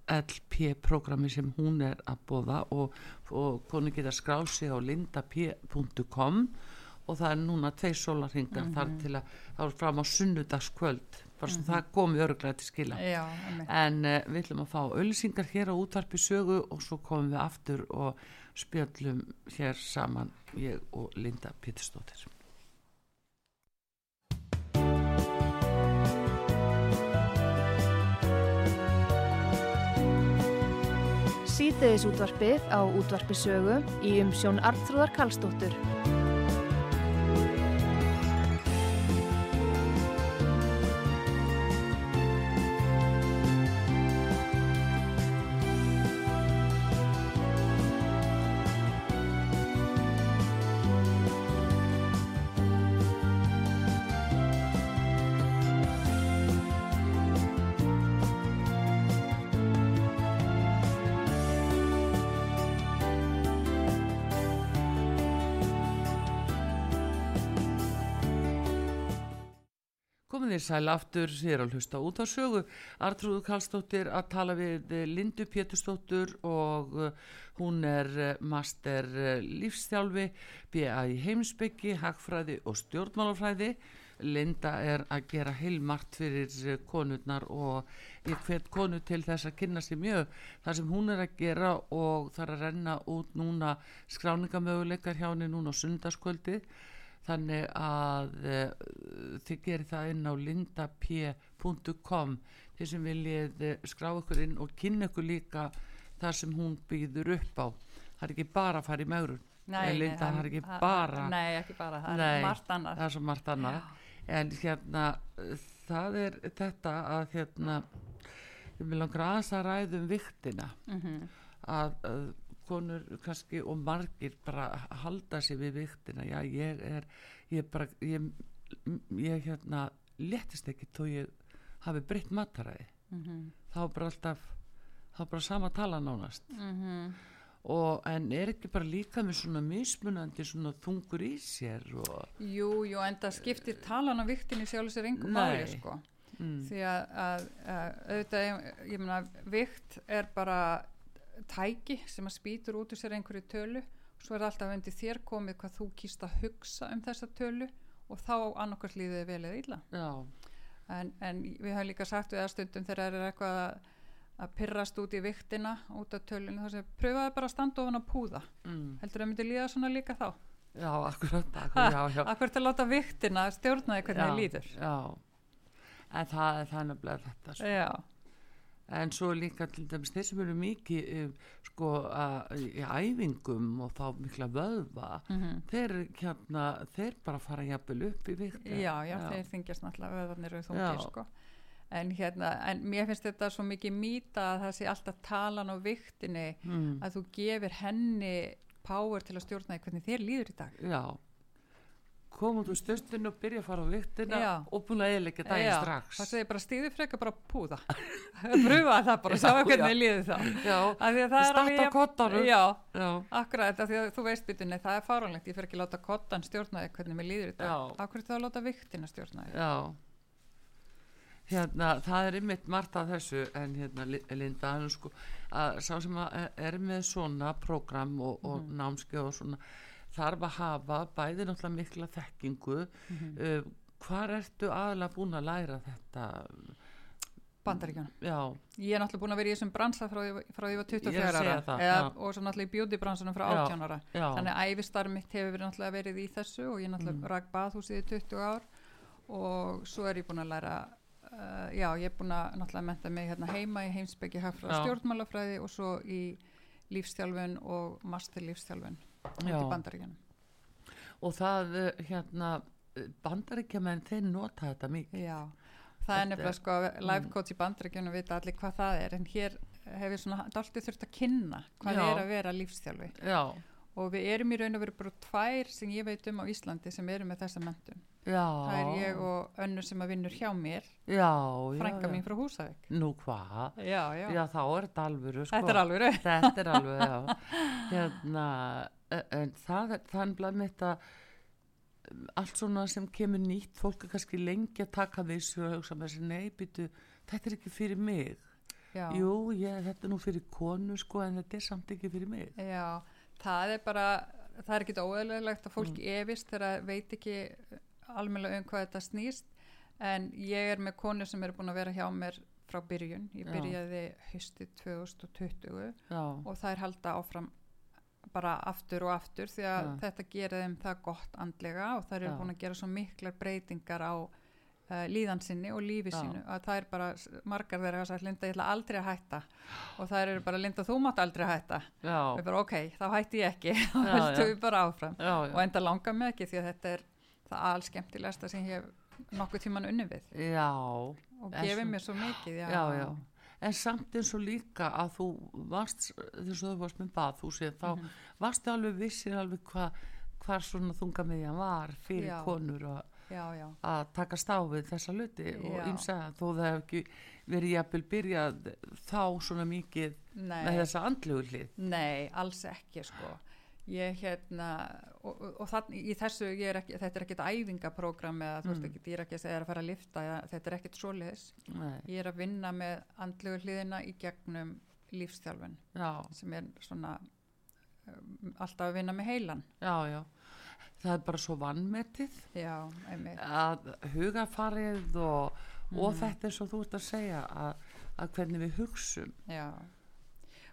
LP programmi sem hún er að bóða og, og konu geta skráð sig á lindap.com og það er núna tvei sólarhingar þar til að það er fram á sunnudagskvöld bara svo það komi öruglega til skila. Já, en uh, við ætlum að fá öllisingar hér á útvarpi sögu og svo komum við aftur og spjöllum hér saman ég og Linda Pétursdóttir. Sítiðis útvarpið á útvarpi sögu í umsjón Arnþróðar Karlsdóttur. Komið sæl aftur þér að hlusta út á sögu. Artrúðu Kallstóttir að tala við eh, Lindu Péturstóttur og eh, hún er eh, master lífstjálfi, B.A. í heimsbyggi, hagfræði og stjórnmálafræði. Linda er að gera heilmart fyrir konurnar og ég hvet konu til þess að kynna sér mjög það sem hún er að gera og þarf að renna út núna skráningamöguleikar hjá henni núna á sundarskvöldið þannig að uh, þið gerir það inn á lindap.com þeir sem viljið uh, skrá ykkur inn og kynna ykkur líka það sem hún býður upp á. Það er ekki bara að fara í maurun það er ekki bara Nei, ekki bara, það er margt annað. Það er svo margt annað. Já. En hérna, það er þetta að hérna ég vil langra aðeins að ræðum viktina mm -hmm. að, að konur kannski og margir bara halda sér við viktina já ég er ég bara ég, ég hérna letist ekki þó ég hafi breytt mataræði mm -hmm. þá bara alltaf þá bara sama tala nánast mm -hmm. og en er ekki bara líka með svona mismunandi svona þungur í sér og... Jú, jú, en það skiptir talan á viktinni sjálf sér engum máli sko mm. því að, að, að auðvitað, ég meina vikt er bara tæki sem að spýtur út úr sér einhverju tölu svo er alltaf undir þér komið hvað þú kýrst að hugsa um þessa tölu og þá annarkvært líðið vel eða illa. En, en við höfum líka sagt við að stundum þegar það er eitthvað að, að pyrrast út í viktina út af tölunum þá sem pröfaði bara að standa ofan að púða. Mm. heldur það myndi líða svona líka þá? Já, akkurat Akkurat að láta viktina stjórnaði hvernig það líður? Já, en það er þannig að þetta sko. Já en svo líka til dæmis þeir sem eru mikið um, sko að, í æfingum og þá mikla vöðva mm -hmm. þeir hérna þeir bara fara jafnvel upp í vikt já, já, já, þeir þingjast náttúrulega vöðvarnir og þungir sko. En hérna, en mér finnst þetta svo mikið mýta að það sé alltaf talan á viktinni mm. að þú gefir henni power til að stjórna því hvernig þér líður í dag. Já koma út úr stustinu og byrja að fara á viktina já. og búin að eðleika daginn já. strax. Það segir bara stíði freka bara púða. Pröfa það bara, sjá hvernig þið líði það starta kottarum já, akkurat, því að þú veist byttinni, það er fáránlegt, ég fer ekki að láta kottan stjórna þig hvernig mér líður þetta akkur þá að láta viktina stjórna þig já. Hérna, það er ymitt margt af þessu en hérna, Linda, sko, að sá sem að er með svona program og, og mm. námskeið og svona þarf að hafa bæði náttúrulega mikla þekkingu mm -hmm. uh, hvar ertu aðalega búin að læra þetta? Bandaríkjana ég er náttúrulega búin að vera í þessum bransa frá því ég var 24 ára. og svo náttúrulega í beauty bransunum frá 18 ára. þannig að æfistarf mitt hefur verið náttúrulega verið í þessu og ég er náttúrulega mm. ræk bathúsið í 20 ár og svo er ég búin að læra uh, já ég er búin að náttúrulega menta mig hérna heima í heimsbyggi hafra stjórnmálafræði og svo í lífstjálfun og master lífstjálfun út í bandaríkjanum og það eh, hérna bandaríkjaman þeir nota þetta mikið já, það er nefnilega sko life mm. coach í bandaríkjanum vita allir hvað það er en hér hefur svona alltaf þurft að kynna hvað já. er að vera lífstjálfi já. og við erum í raun og veru bara tvær sem ég veit um á Íslandi sem eru með þessa mentum það er ég og önnur sem að vinnur hjá mér frænga mín frá Húsavík nú hvað, já, já. þá er þetta alvöru sko. þetta er alvöru þetta er alvöru, hérna E, en það er þannig mitt að allt svona sem kemur nýtt fólk er kannski lengi að taka þessu og hugsa með þessi neybyttu þetta er ekki fyrir mig Já. jú, ég, þetta er nú fyrir konu sko en þetta er samt ekki fyrir mig Já, það er bara það er ekki óeðlilegt að fólk mm. efist þegar veit ekki almenna um hvað þetta snýst en ég er með konu sem er búin að vera hjá mér frá byrjun, ég byrjaði höstu 2020 Já. og það er halda áfram bara aftur og aftur því að ja. þetta gerir þeim það gott andlega og það eru búin að gera svo miklar breytingar á uh, líðansinni og lífi sínu að það er bara, margar þeirra að Linda ég ætla aldrei að hætta. Og það eru bara Linda þú mátt aldrei að hætta. Og við bara ok, þá hætti ég ekki. Og heldur við bara áfram. Og enda langa mig ekki því að þetta er það allskemtilegsta sem ég hef nokkuð tíman unni við og gefið mér svo mikið já, já en samt eins og líka að þú varst þess að þú varst með bathúsi þá mm -hmm. varstu alveg vissir alveg hvað hva svona þungamiðjan var fyrir já. konur já, já. að taka stáfið þessa luti og ymsa þó það hef ekki verið jafnvel byrjað þá svona mikið Nei. með þessa andluglið Nei, alls ekki sko ég hérna og, og, og þannig í þessu er ekki, þetta er ekkit æfingaprógram eða þú veist Mm. ekki, ég er ekki að segja að fara að lifta eða, þetta er ekkit svoleiðis Nei, ég er að vinna með andlegu hliðina í gegnum lífstjálfun já, sem er svona um, alltaf að vinna með heilan já, já. Það er bara svo vannmetið já, að hugafarið og, og Mhm. þetta er svo þú ert að segja að, að hvernig við hugsum. Já,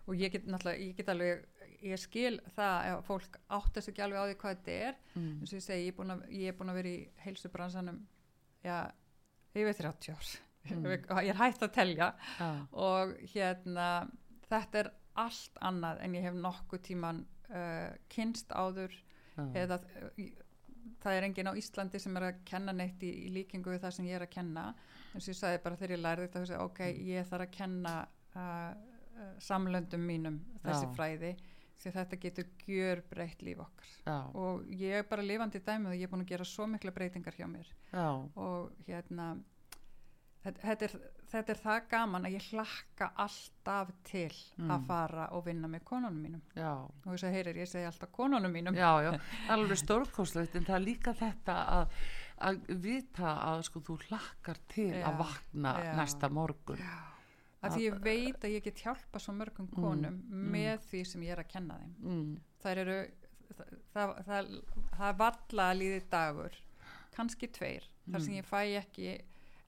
og ég get náttúrulega, ég get alveg, ég skil það ef fólk áttast ekki alveg á því hvað þetta er, Mm. eins og ég segi, ég er búin að, er að vera í heilsubransanum, já, yfir 30 ár, Mm. ég er hægt að telja. Já, og hérna, þetta er allt annað en ég hef nokkuð tíman uh, kynst áður já, eða uh, það er enginn á Íslandi sem er að kenna neitt í, í líkingu við það sem ég er að kenna. Eins og ég sagði bara þegar ég lærði þetta ok, ég þarf að kenna uh, uh, samlöndum mínum þessi Já. fræði því þetta getur gjör breytt líf okkar. Já, og ég er bara lifandi dæmið og ég er búin að gera svo mikla breytingar hjá mér. Já, og hérna þetta, er, þetta er það gaman að ég hlakka alltaf til Mm. að fara og vinna með konunum mínum. Já, og þess að heyrir ég segi alltaf konunum mínum. Já, já, alveg stórkostlegt en það er líka þetta að, að vita að sko þú hlakkar til Já, að vakna já. næsta morgun. Að því ég veit að ég get hjálpa svo mörgum konum með því sem ég er að kenna þeim. Mm, þær eru það, það, það, það valla að líði dagur kannski tveir þar sem ég fæ ekki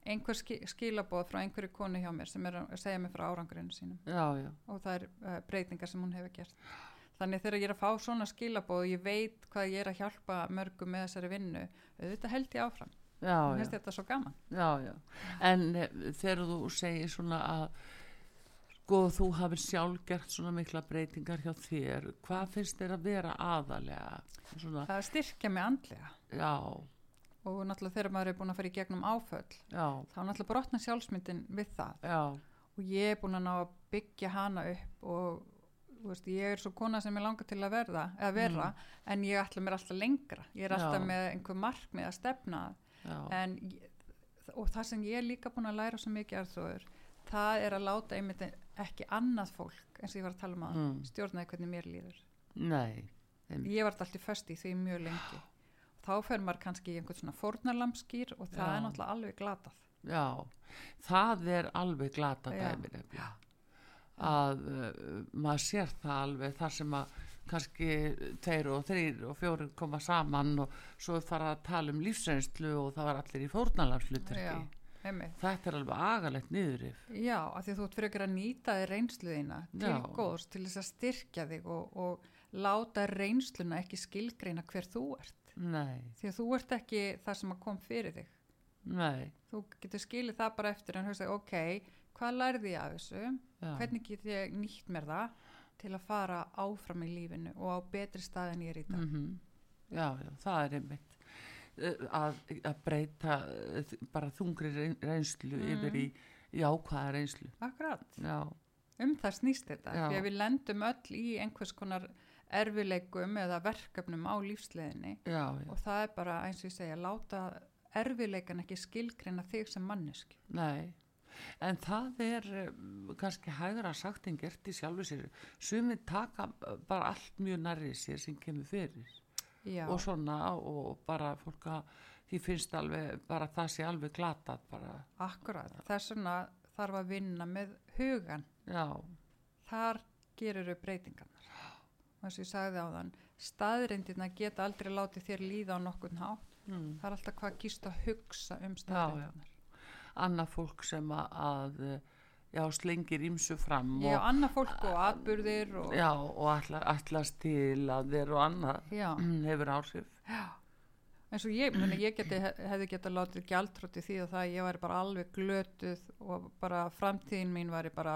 einhver ski, skilaboð frá einhverju konu hjá mér sem er að segja mér frá árangurinn sínum. Já, já, og það er uh, breytingar sem hún hefur gert. Þannig þegar ég er að fá svona skilaboð og ég veit hvað ég er að hjálpa mörgum með þessari vinnu auðvitað held ég áfram já, mér finnst þetta svo gaman Já, já. En eh, þegar þú segir svona að sko þú hafið sjálf gert svona mikla breytingar hjá þér, hvað finnst þér að vera aðalega? Svona, það styrkja mig andlega já, og náttúrulega þegar maður er búin að fara í gegnum áföll já, þá náttúrulega brotna sjálfsmyndin við það já, og ég er búin að ná að byggja hana upp og veist, ég er svo kona sem ég langar til að verða vera, en ég ætla mér alltaf lengra ég er alltaf Mm. Já. með einhver að stefna að. já, en og það sem ég er líka búin að læra svo mikið þóður það er að láta einmitt ekki annað fólk eins og ég var að tala um að Mm. stjórnaði hvernig mér líður nei, einmitt. ég var alltaf föst í því mjög lengi þá fer maður kannski í einhvern svona fórnarlamskýr og það Já. er náttúrulega alveg glatað já, það er alveg glata Já. dæmi nefnilega. Að uh, maður sér það alveg þar sem að kannski tveir og þrýr og fjórir koma saman og svo fara að tala um lífsreynslu og það var allir í einmitt Þetta er alveg agalegt niðurif. Já, af því þú ert fyrir að nýta reynsluðina til Já. góðs, til þess að styrkja þig og, og láta reynsluna ekki skilgreina hver þú ert. Nei, Því að þú ert ekki það sem að kom fyrir þig. nei, Þú getur skilið það bara eftir en hugsa, ok, hvað lærði ég af þessu? já, Hvernig get ég nýtt mér það til að fara áfram í lífinu og á betri stað en ég er í dag? mm já, já, það er einmitt Eh, að, að breyta eh, bara þungri reyn- reynslu Mm. yfir í jákvæða reynslu. Akkurat, Já, um það snýst þetta. Já. Því að við lendum öll í einhvers konar erfileikum eða verkefnum á lífsleðinni og það er bara eins og ég segja láta erfileikan ekki skilgreina þig sem mannesk nei. En það er um, kannski hægra sagt en gert í sjálfu sér. Sumið taka eh, bara allt mjög nærri sér sem kemur fyrir. já, Og svona og bara fólk að því finnst alveg, bara það sé alveg glatað bara. akkurat þess vegna þarf að vinna með hugan Já, þar gerur þau breytingarnar og eins og ég sagði á þann staðrindina geta aldrei látið þér líða á nokkurn hátt mm. það er alltaf hvað kýst að hugsa um staðrindirnar annað fólk sem að, að já, slengir ímsu fram ég og, annað fólk og atburðir og, já, og ætla, ætlast til að þeir og annað já, mm, hefur áhrif. Eins og ég, meni, ég geti, hefði getað látið gjaldrótti því að það að ég væri bara alveg glötuð og bara framtíðin mín væri bara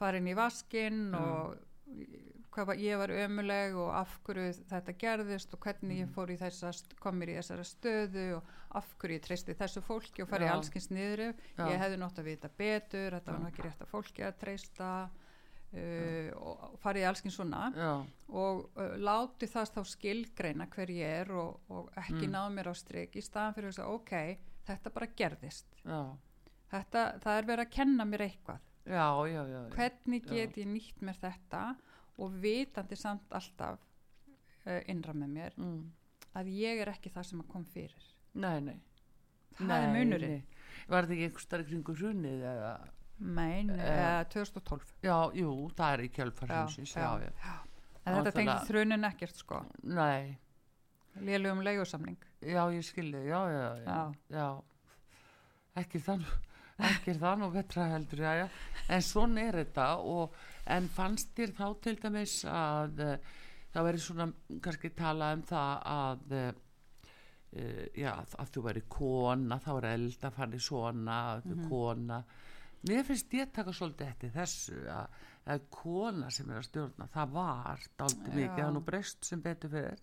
farin í vaskinn Já. og var, ég var ömuleg og af hverju þetta gerðist og hvernig ég fór í þessa, kom mér í þessara stöðu og af hverju ég treysti þessu fólki og farið allskins niður. Ég hefði nátt að vita betur þetta var nú ekki rétt að fólki að treysta uh, og farið í allskins svona. Já, og uh, láti það þá skilgreina hver ég er og, og ekki Mm. náðu mér á strik í staðan fyrir að segja ok, þetta bara gerðist. Þetta, það er verið að kenna mér eitthvað. Já, já, já, já. hvernig get ég nýtt mér þetta og vitandi samt alltaf uh, innra með mér mm. að ég er ekki það sem að kom fyrir. Nei, nei. Það er munurinn. nei. var þetta ekki einhver starf kringu hrunið eða? Mein, Eh, uh, 2012 já, jú, það er í kjölfarhundsins já, já, já. en þetta tengist þrunin ekkert sko. Nei. Lélugum leigusamning. Já, ég skilði, já, já, já, Já. ekki þann ekki það nú vetra heldur já, já. en svona er þetta og, en fannst þér þá til dæmis að uh, það veri svona kannski tala um það að uh, já, að þú veri kona þá er eld að fara í svona að þú Mhm. kona mér finnst ég taka svolítið eftir þessu að, að kona sem er að stjórna það var dálítið Já. mikið það er nú breyst sem betur fyrir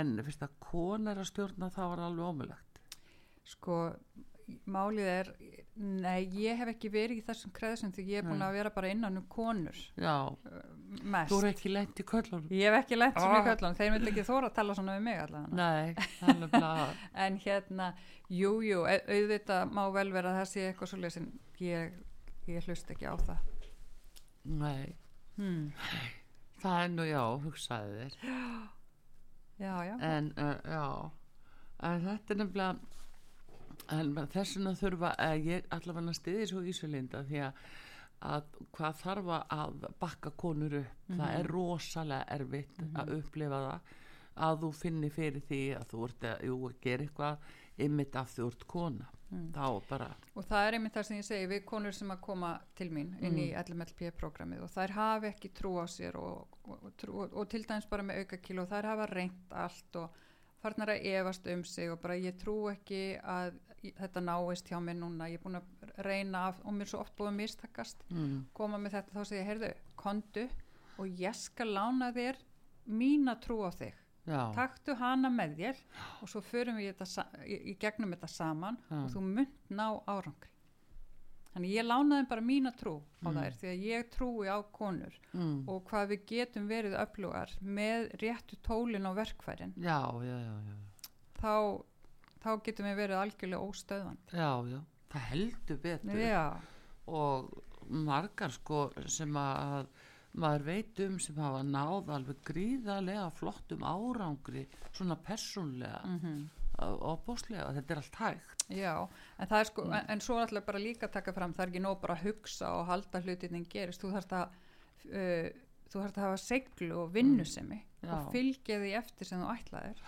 en fyrst að kona er að stjórna það var alveg ómulagt sko málið er nei, ég hef ekki verið í þessum kreðsum því ég er búin að vera bara innan um konur já, mest. Þú er ekki lent í köllunum. Ég hef ekki lent sem Ah. í köllun þeir myndi ekki þóra að tala svona við mig allavega. Nei, er nefnilega en hérna, jú, jú au- auðvitað má vel vera að það sé eitthvað svolítið sem ég, ég hlust ekki á það. Nei, hmm. það er nú já, hugsaði þér. Já, já, en uh, já. En þetta er nefnilega en þess vegna þurfa að ég allavega stiði svo Ísvelinda því að, að hvað þarf að bakka konur upp það er rosalega erfitt að upplifa það að þú finnir fyrir því að þú ert að, jú, að gera eitthvað ymmit af þú ert kona. Bara og það er einmitt það sem ég segi við konur sem að koma til mín inn í LMLP programmið og þær hafi ekki trú á sér og, og, og, og, og til dæmis bara með auka kíló þær hafa reynt allt og farnar að efast um sig og bara ég trú ekki að þetta náist hjá mér núna. Ég er búin að reyna af, og mér er svo oft búin að mistakast. Mm, koma með þetta þá segja, heyrðu, kondu og ég skal lána þér mína trú á þig. Já, taktu hana með þér og svo förum við þetta, í, gegnum þetta saman Já. og þú munt ná árangri. Þannig ég lánaði bara mína trú á þær því að ég trúi á konur mm, og hvað við getum verið öflugar með réttu tólin og verkfærin. Já, já, já, já. Þá, þá getum við verið algjörlega óstöðvand já, já, það heldur betur. Já, og margar sko sem að maður veit um sem hafa náð alveg gríðarlega flottum árangri svona persónlega mm Mhm. og bóslega, þetta er allt hægt. Já en það er sko, en, en svo ætla bara líka taka fram það er ekki nóg bara að hugsa og halda hlutinni gerist, þú þarft að uh, þú þarft að hafa seglu og vinnusemi Já. og fylgja því eftir sem þú ætlaðir.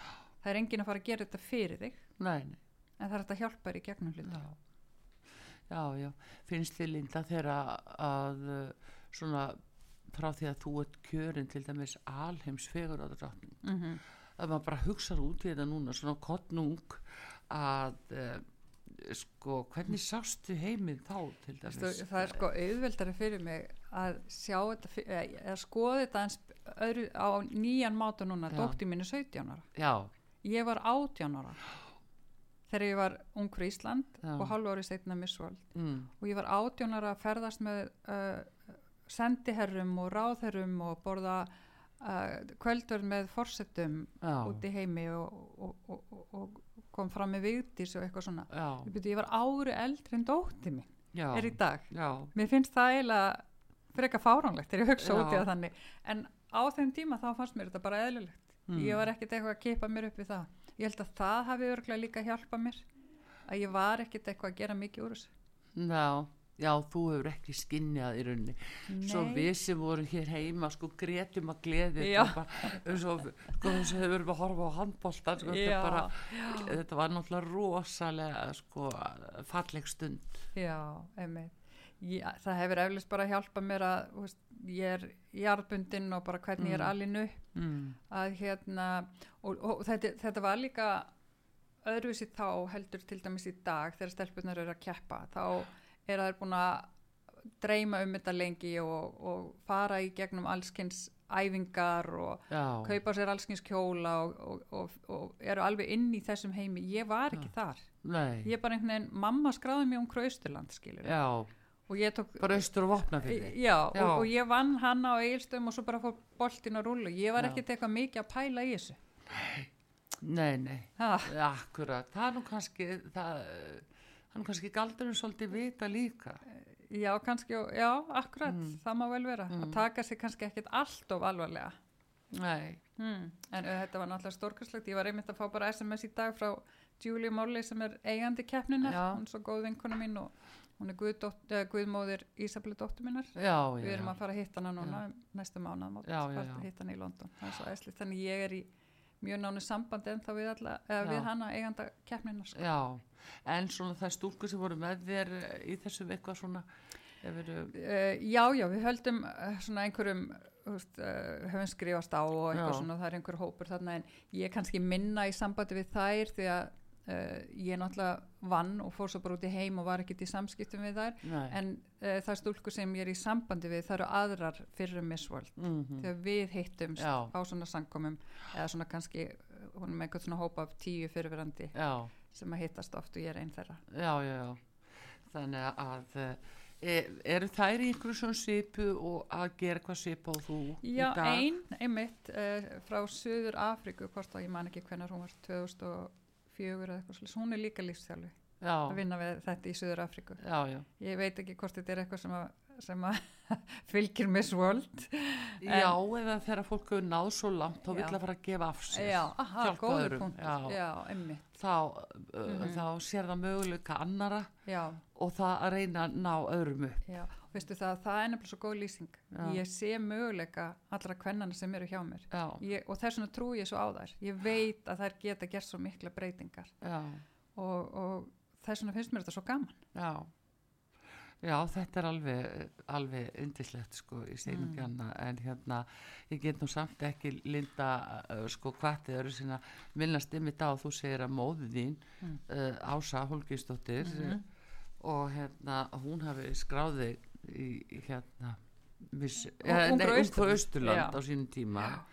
Það er enginn að fara að gera þetta fyrir þig nei, nei, en það er hægt að hjálpa þér í gegnum hluti. Já. Já, já, finnst þið Linda þegar að uh, svona frá því að þú ert kjörin til dæmis alheims fegur á dráttin mm -hmm. að maður bara hugsar út í þetta núna svona kottnung að uh, sko, hvernig sástu heiminn þá til dæmis? Það er sko auðveldari fyrir mig að sjá þetta fyr- eða skoða þetta eins öðru, á nýjan máta núna Já. dótti mínu 17 ára. Já, ég var 18 ára þegar ég var ung fyrir Ísland Já. og hálfu ári setna Miss World mm, og ég var 18 ára að ferðast með uh, sendiherrum og ráðherrum og borða uh, kvöldverð með forsetum já, út í heimi og, og, og, og, kom fram með vigdís og eitthvað svona. Ég, byrja, ég var ári eldri en dótti mín já, er í dag. Já, mér finnst það eiginlega frekar fáránlegt þegar ég hugsa út í það þannig. En á þeim tíma þá fannst mér þetta bara eðlilegt. Mm. ég var ekkert eitthvað að kipa mér upp við það ég held að það hafi örglega líka hjálpa mér að ég var ekkert eitthvað að gera mikið úr þessu. Já, já, þú hefur ekki skinnjað í rauninni. Svo Nei. við sem vorum hér heima sko grétum að gleði og sko, þess að við verum að horfa á handbóltan sko, þetta, bara, þetta var náttúrulega rosalega sko, falleg stund. Já, einmitt Já, það hefur eflust bara hjálpað mér að veist, ég er jarðbundin og bara hvernig ég er Mm. alinu mm. að hérna og, og þetta, þetta var líka öðruvísi þá heldur til dæmis í dag þegar stelpunar eru að keppa. Þá er það búin að dreyma um þetta lengi og, og fara í gegnum allskins æfingar og já, kaupa sér allskins kjóla og, og, eru alveg inn í þessum heimi. Ég var ekki þar. Nei. Ég bara einhvern veginn, mamma skráði mig um Krausturland skilur já, tók bara austur og vopna fyrir já, Já. Og, og ég vann hann á eilstöðum og svo bara fór boltin að rúlu ég var ekkert eitthvað mikið að pæla í þessu nei, nei, ha, akkurat það er nú kannski það, það er nú kannski galdurinn svolítið vita líka já, kannski, já, akkurat Mm. það má vel vera, Mm. að taka sig kannski ekkert allt of alvarlega Nei. Hmm. En þetta var náttúrulega stórkarslegt. Ég var einmitt að fá bara SMS í dag frá Julie Molly sem er eigandi keppninar. Já. Hún er svo góð vinkona mín og hún er guðdótt, uh, guðmóðir Ísabli dóttur minnar. Við erum að fara að hitta hana núna fara já. að hitta hana í London. Þannig ég er í mjög nánu sambandi en þá við, alla, við hana eiganda keppninar. Sko. Já, en svona það stúlkur sem voru með þér eh, í þessu eitthvað svona eru, Uh, já, já, við höldum uh, svona einhverjum veist, höfum skrifast á og eitthvað Já. svona, það er einhver hópur þarna en ég er kannski minna í sambandi við þær því að uh, ég náttúrulega vann og fór svo bara út í heim og var ekkert í samskiptum við þær nei, en uh, það stúlkur sem ég er í sambandi við það eru aðrar fyrir Miss World mm þegar við hittumst Já. á svona samkomum eða svona kannski hún er með einhvern svona hópa af tíu fyrirverandi sem að hittast oft og ég er einn þeirra já, já, já. Þannig að e, eru þær í einhverju svona svipu og að gera eitthvað svipa og þú Já, í dag? ein, einmitt uh, frá Suður Afríku, hvort að ég man ekki hvernig hún var 2004 eða eitthvað slis, hún er líka lífstjálfi að Já, vinna við þetta í Suður Afríku já, ég veit ekki hvort þetta er eitthvað sem að, sem að fylgir Miss World Já, eða þegar fólk hefur náð svo langt þá vill Já. að fara að gefa af aha, hjálpa öðrum. Já. Já, einmitt. Þá, þá sér það möguleika annara og það að reyna að ná öðrum upp. Veistu það, það er nefnilega svo góð lýsing. Já. ég sé möguleika allra kvennana sem eru hjá mér. Ég, og þess vegna trúi ég svo á þær. Ég veit að þær geta gert svo mikla breytingar. Og, og þess vegna finnst mér þetta svo gaman Já, já þetta er alveg, alveg yndislegt sko í segjum Mm. annað en hérna ég get nú samt ekki linda uh, sko hvað þið eru sinna minnast ymmit á að þú segir að móðu þín Mm. uh, Ása Holgistóttir Mhm. og hérna hún hafi skráði í, hérna viss, Ung- eh, nei, Austurland. Ungur Austurland Já. á sínum tíma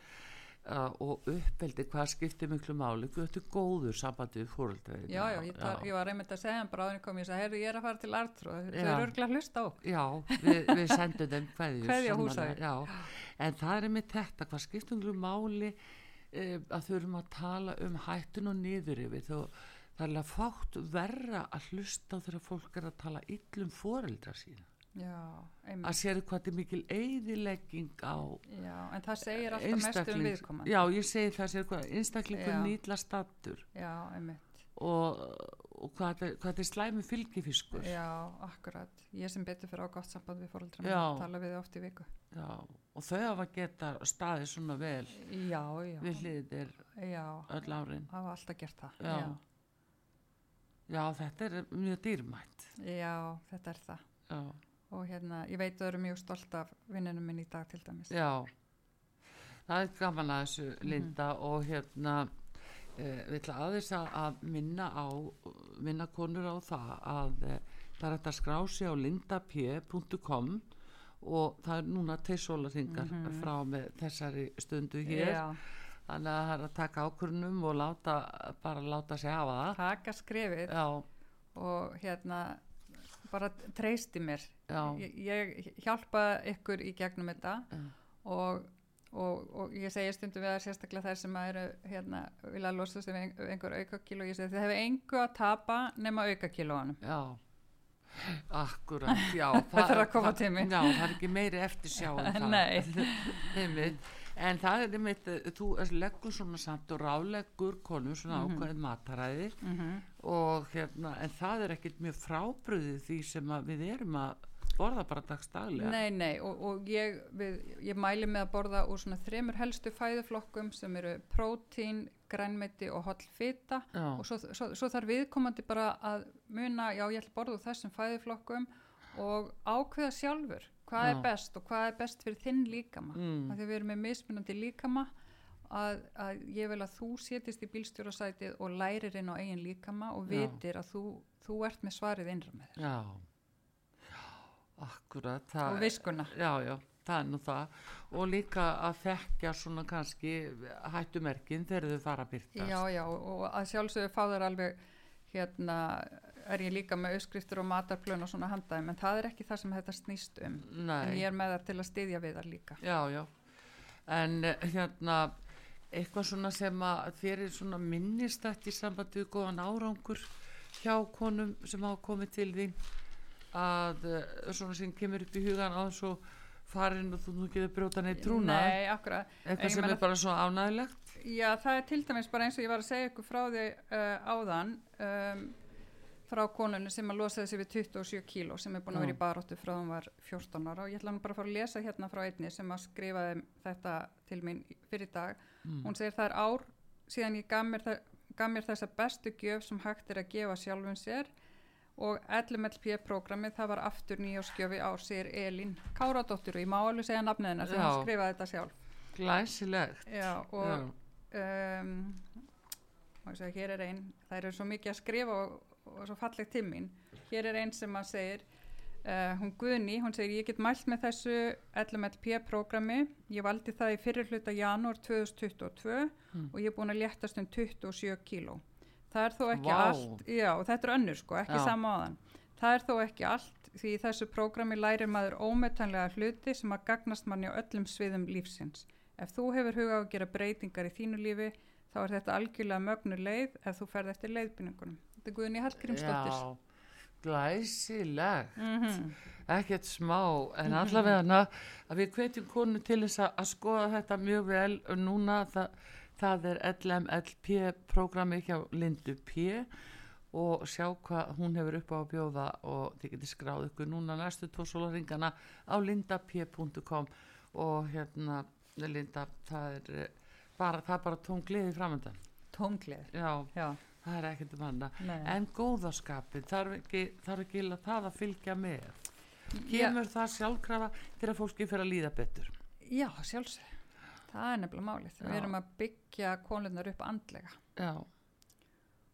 uh, og uppeldi hvað skiptir miklu máli, þetta er góður sambandi við fóreldra Já, já, ég, tar, ég var einmitt að segja hann bara áður en ég kom, ég sagði, herru, ég er að fara til Artrúð, þau Já. eru örgulega að hlusta á. Já, við, við sendum þeim já. En það er með þetta, hvað skiptum við máli uh, að þurfum að tala um hættun og niður yfir þó það er alveg fátt verra að hlusta þegar fólk er að tala illum foreldra sína Já, að séru hvað þetta er mikil eyðilegging á Já, en það segir alltaf mest um viðkomandi. Já, ég segi það sér hvað einstaklingur nýtla stattur og, og hvað, þetta er- er slæmi fylgifiskur Já, akkurat. Ég sem betur fyrir á gott samband við mér, tala við þau oft í viku. Já, og þau hafa geta staðið svona vel við hliðir já, öll árin hafa alltaf gert það. Já. Þetta er mjög dýrmætt. Já þetta er það. Já, Og hérna, ég veit að þau eru mjög stolt af vinnunum minn í dag til dæmis. já. Það er gaman að þessu, Mhm. Linda, og hérna, eh, við ætla aðeins að, minna á, minna konur á það að eh, það er hægt að skrá sig á lindap.com og það er núna til sólarhingar frá með þessari stundu hér. Já, Þannig að það er að taka ákvörnum og láta, bara láta sig hafa það. taka skrefið Já, og hérna bara treysti mér ég, ég hjálpa ykkur í gegnum þetta og, og, og ég segi stundum við að sérstaklega þær sem að eru hérna, vilja losa við ein- við einhver aukakíló ég segi þið hefur engu að tapa nema aukakílóanum Já, akkurat, já. Það að það- mín. Já, það er ekki meiri eftir sjá en það. En það er einmitt, eh, þú leggur svona samt og ráleggur konum svona Mhm. ákveðin mataræði og hérna, en það er ekkit mjög frábröðið því sem við erum að borða bara dagstaglega. Nei, nei, og, og ég, við, ég mæli með að borða úr svona þremur helstu fæðuflokkum sem eru prótín, grænmeti og holl fita Já. og svo, svo, svo þarf viðkomandi bara að muna, já ég ætla að borða úr þessum fæðuflokkum og ákveða sjálfur hvað Já. er best og hvað er best fyrir þinn líkama Mm. því við erum með mismunandi líkama að, að ég vil að þú setjist í bílstjórasætið og lærir inn á eigin líkama og Já. vitir að þú, þú ert með svarið innra með þér Já, akkurat. og viskuna Já, já, það er nú það. Og líka að þekkja svona kannski hættumerkin þegar þau fara að byrtast. Já, já, og að sjálfsögðu fá þær alveg hérna er ég líka með auðskriftur og matarplön og svona handæðum en það er ekki það sem þetta snýst um. Nei. en ég er með það til að styðja við þar líka. Já, já. En eh, hérna, eitthvað svona sem að þér er svona minnistætt í sambandi við góðan árangur hjá konum sem hafa komið til þín? Að eh, svona sem kemur upp í hugan á þessu farin og þú nú getur brjóta neitt trúna Nei, akkurat eitthvað sem er bara svo ánægilegt Já, það er til dæmis bara eins og ég var að segja ykkur frá því uh, áðan um, frá konunni sem að losaði sig við 27 kíló sem er búin að vera í baróttu frá hún var 14 ára. Og ég ætla hann bara að fara að lesa hérna frá einni sem að skrifaði þetta til mín fyrir dag. Mm. hún segir það er ár síðan ég gaf mér, það, gaf mér þessa bestu gjöf sem hægt er að gefa sjálfum sér og LMLP-programmið það var aftur nýjáskjöfi ár sér Elin Káradóttir. Og ég má alveg segja nafniðina sem hann skrifaði þetta sjálf. Glæsilegt. Já og um, hér er einn það eru svo mikið að skrifa og, og svo fallegt tímin hér er einn sem að segir Uh, hún Guðni, hún segir ég get mælt með þessu LMLP-programmi ég valdi það í fyrir hluta janúar 2022 mm. og ég er búin að léttast um 27 kíló það er þó ekki wow. allt já, og þetta er önnur sko, ekki já. sama aðan það er þó ekki allt því í þessu programmi lærir maður ómetanlega hluti sem að gagnast manni á öllum sviðum lífsins ef þú hefur hugað að gera breytingar í þínu lífi þá er þetta algjörlega mögnur leið ef þú ferð eftir leiðbynningunum þetta er Guðni Hallgrímsdóttir. Glæsilegt. Mm -hmm. ekkert smá en allavega að við hvetjum konu til þess að skoða þetta mjög vel. Og núna það, það er LMLP programmi hjá Lindu P. Og sjá hvað hún hefur upp á að bjóða og þið getur skráð ykkur núna næstu tórsólaringana á lindap.com og hérna Linda það er bara, það er bara tóngliði framöndan tóngliði? Já, Já það er ekkert um hana en góðaskapin, þarf ekki, þarf ekki að það að fylgja með? Kemur Já. það sjálfkrafa til að fólki fyrir að líða betur? Já, sjálfsög það er nefnilega málið, við erum að byggja konlunar upp andlega.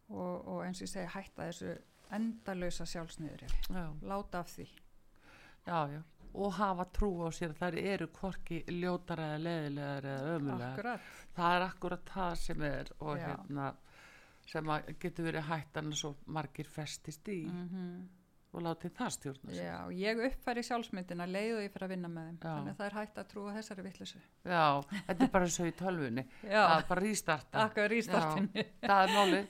Og, og eins og ég segi hætta þessu endalösa sjálfsniður láta af því. Já, já. Og hafa trú á sér þar eru korki ljótar eða leðilegar eða ömulegar það er akkurat það sem er og Já. hérna sem getur verið hættan svo margir festist í mm -hmm. og látið það stjórna sig. Já, ég uppfæri sjálfsmyndina leiðu ég fyrir að vinna með þeim. Já. þannig að það er hægt að trúa þessari vittlisu Já, þetta er bara svo í tölvunni. Það er bara rístarta Það er máli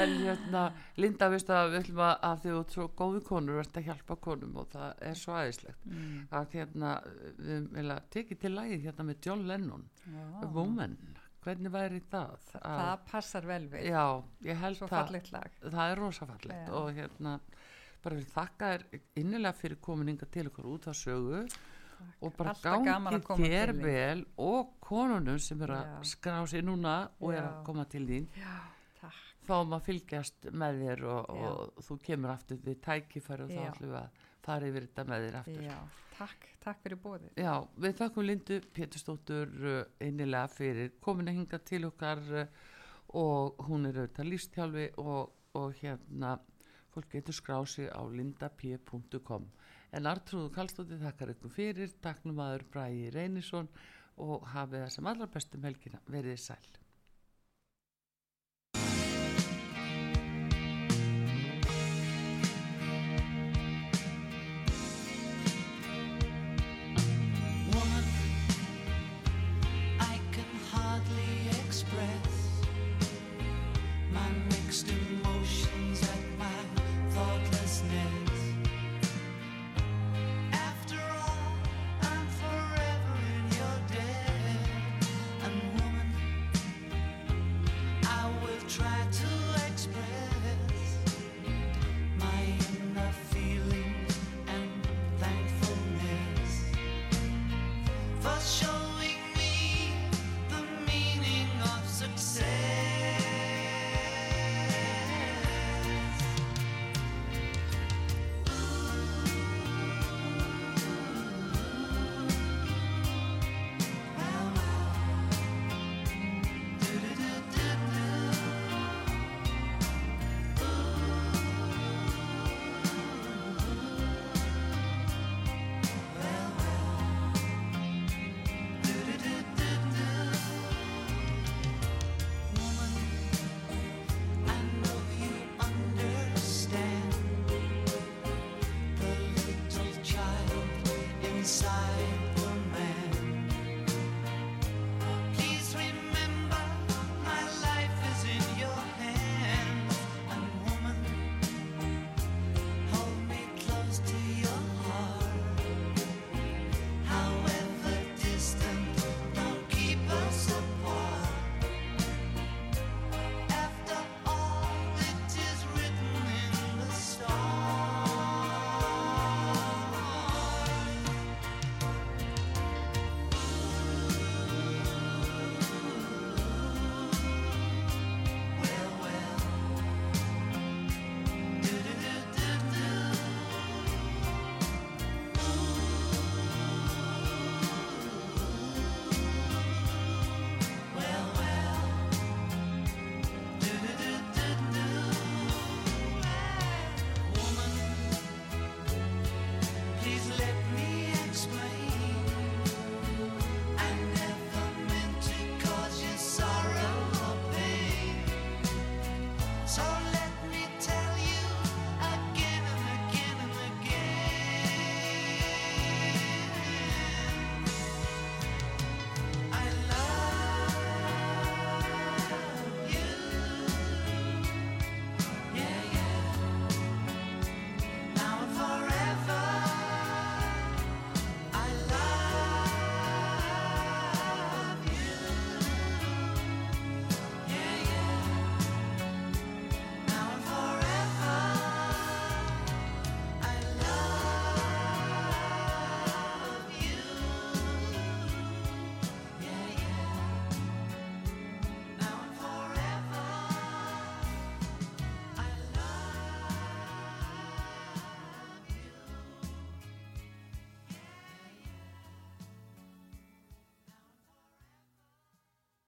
en hérna, Linda, viðstu að við ætlum að því þú svo góði konur verðt að hjálpa konum og það er svo aðeinslegt mm. að hérna, við vilja tekið til lægið hérna með John Lennon Woman hvernig væri það? Það að, passar vel við Já, ég held það Það er rosafallegt ja. og hérna bara vil þakka þér innilega fyrir komininga til okkur út á sögu Takk. og bara gangi þér vel og konunum sem eru að skrá sér núna og Já. er að koma til þín Já, þá maður fylgjast með þér og, og þú kemur aftur við tækifæri og þá ætlum við að fara yfir þetta með þér aftur. Já, takk, takk fyrir bóðið Já, við þakkum Lindu Péturstóttur einilega fyrir komin að hinga til okkar uh, og hún er auðvitað lífstjálfi og, og hérna fólk getur skrási á lindap.com en Artrúðu Kallstóttir þakkar ykkur fyrir, takknum aður Bræði Reynisson og hafið það sem allra bestum helgina. Verið sæl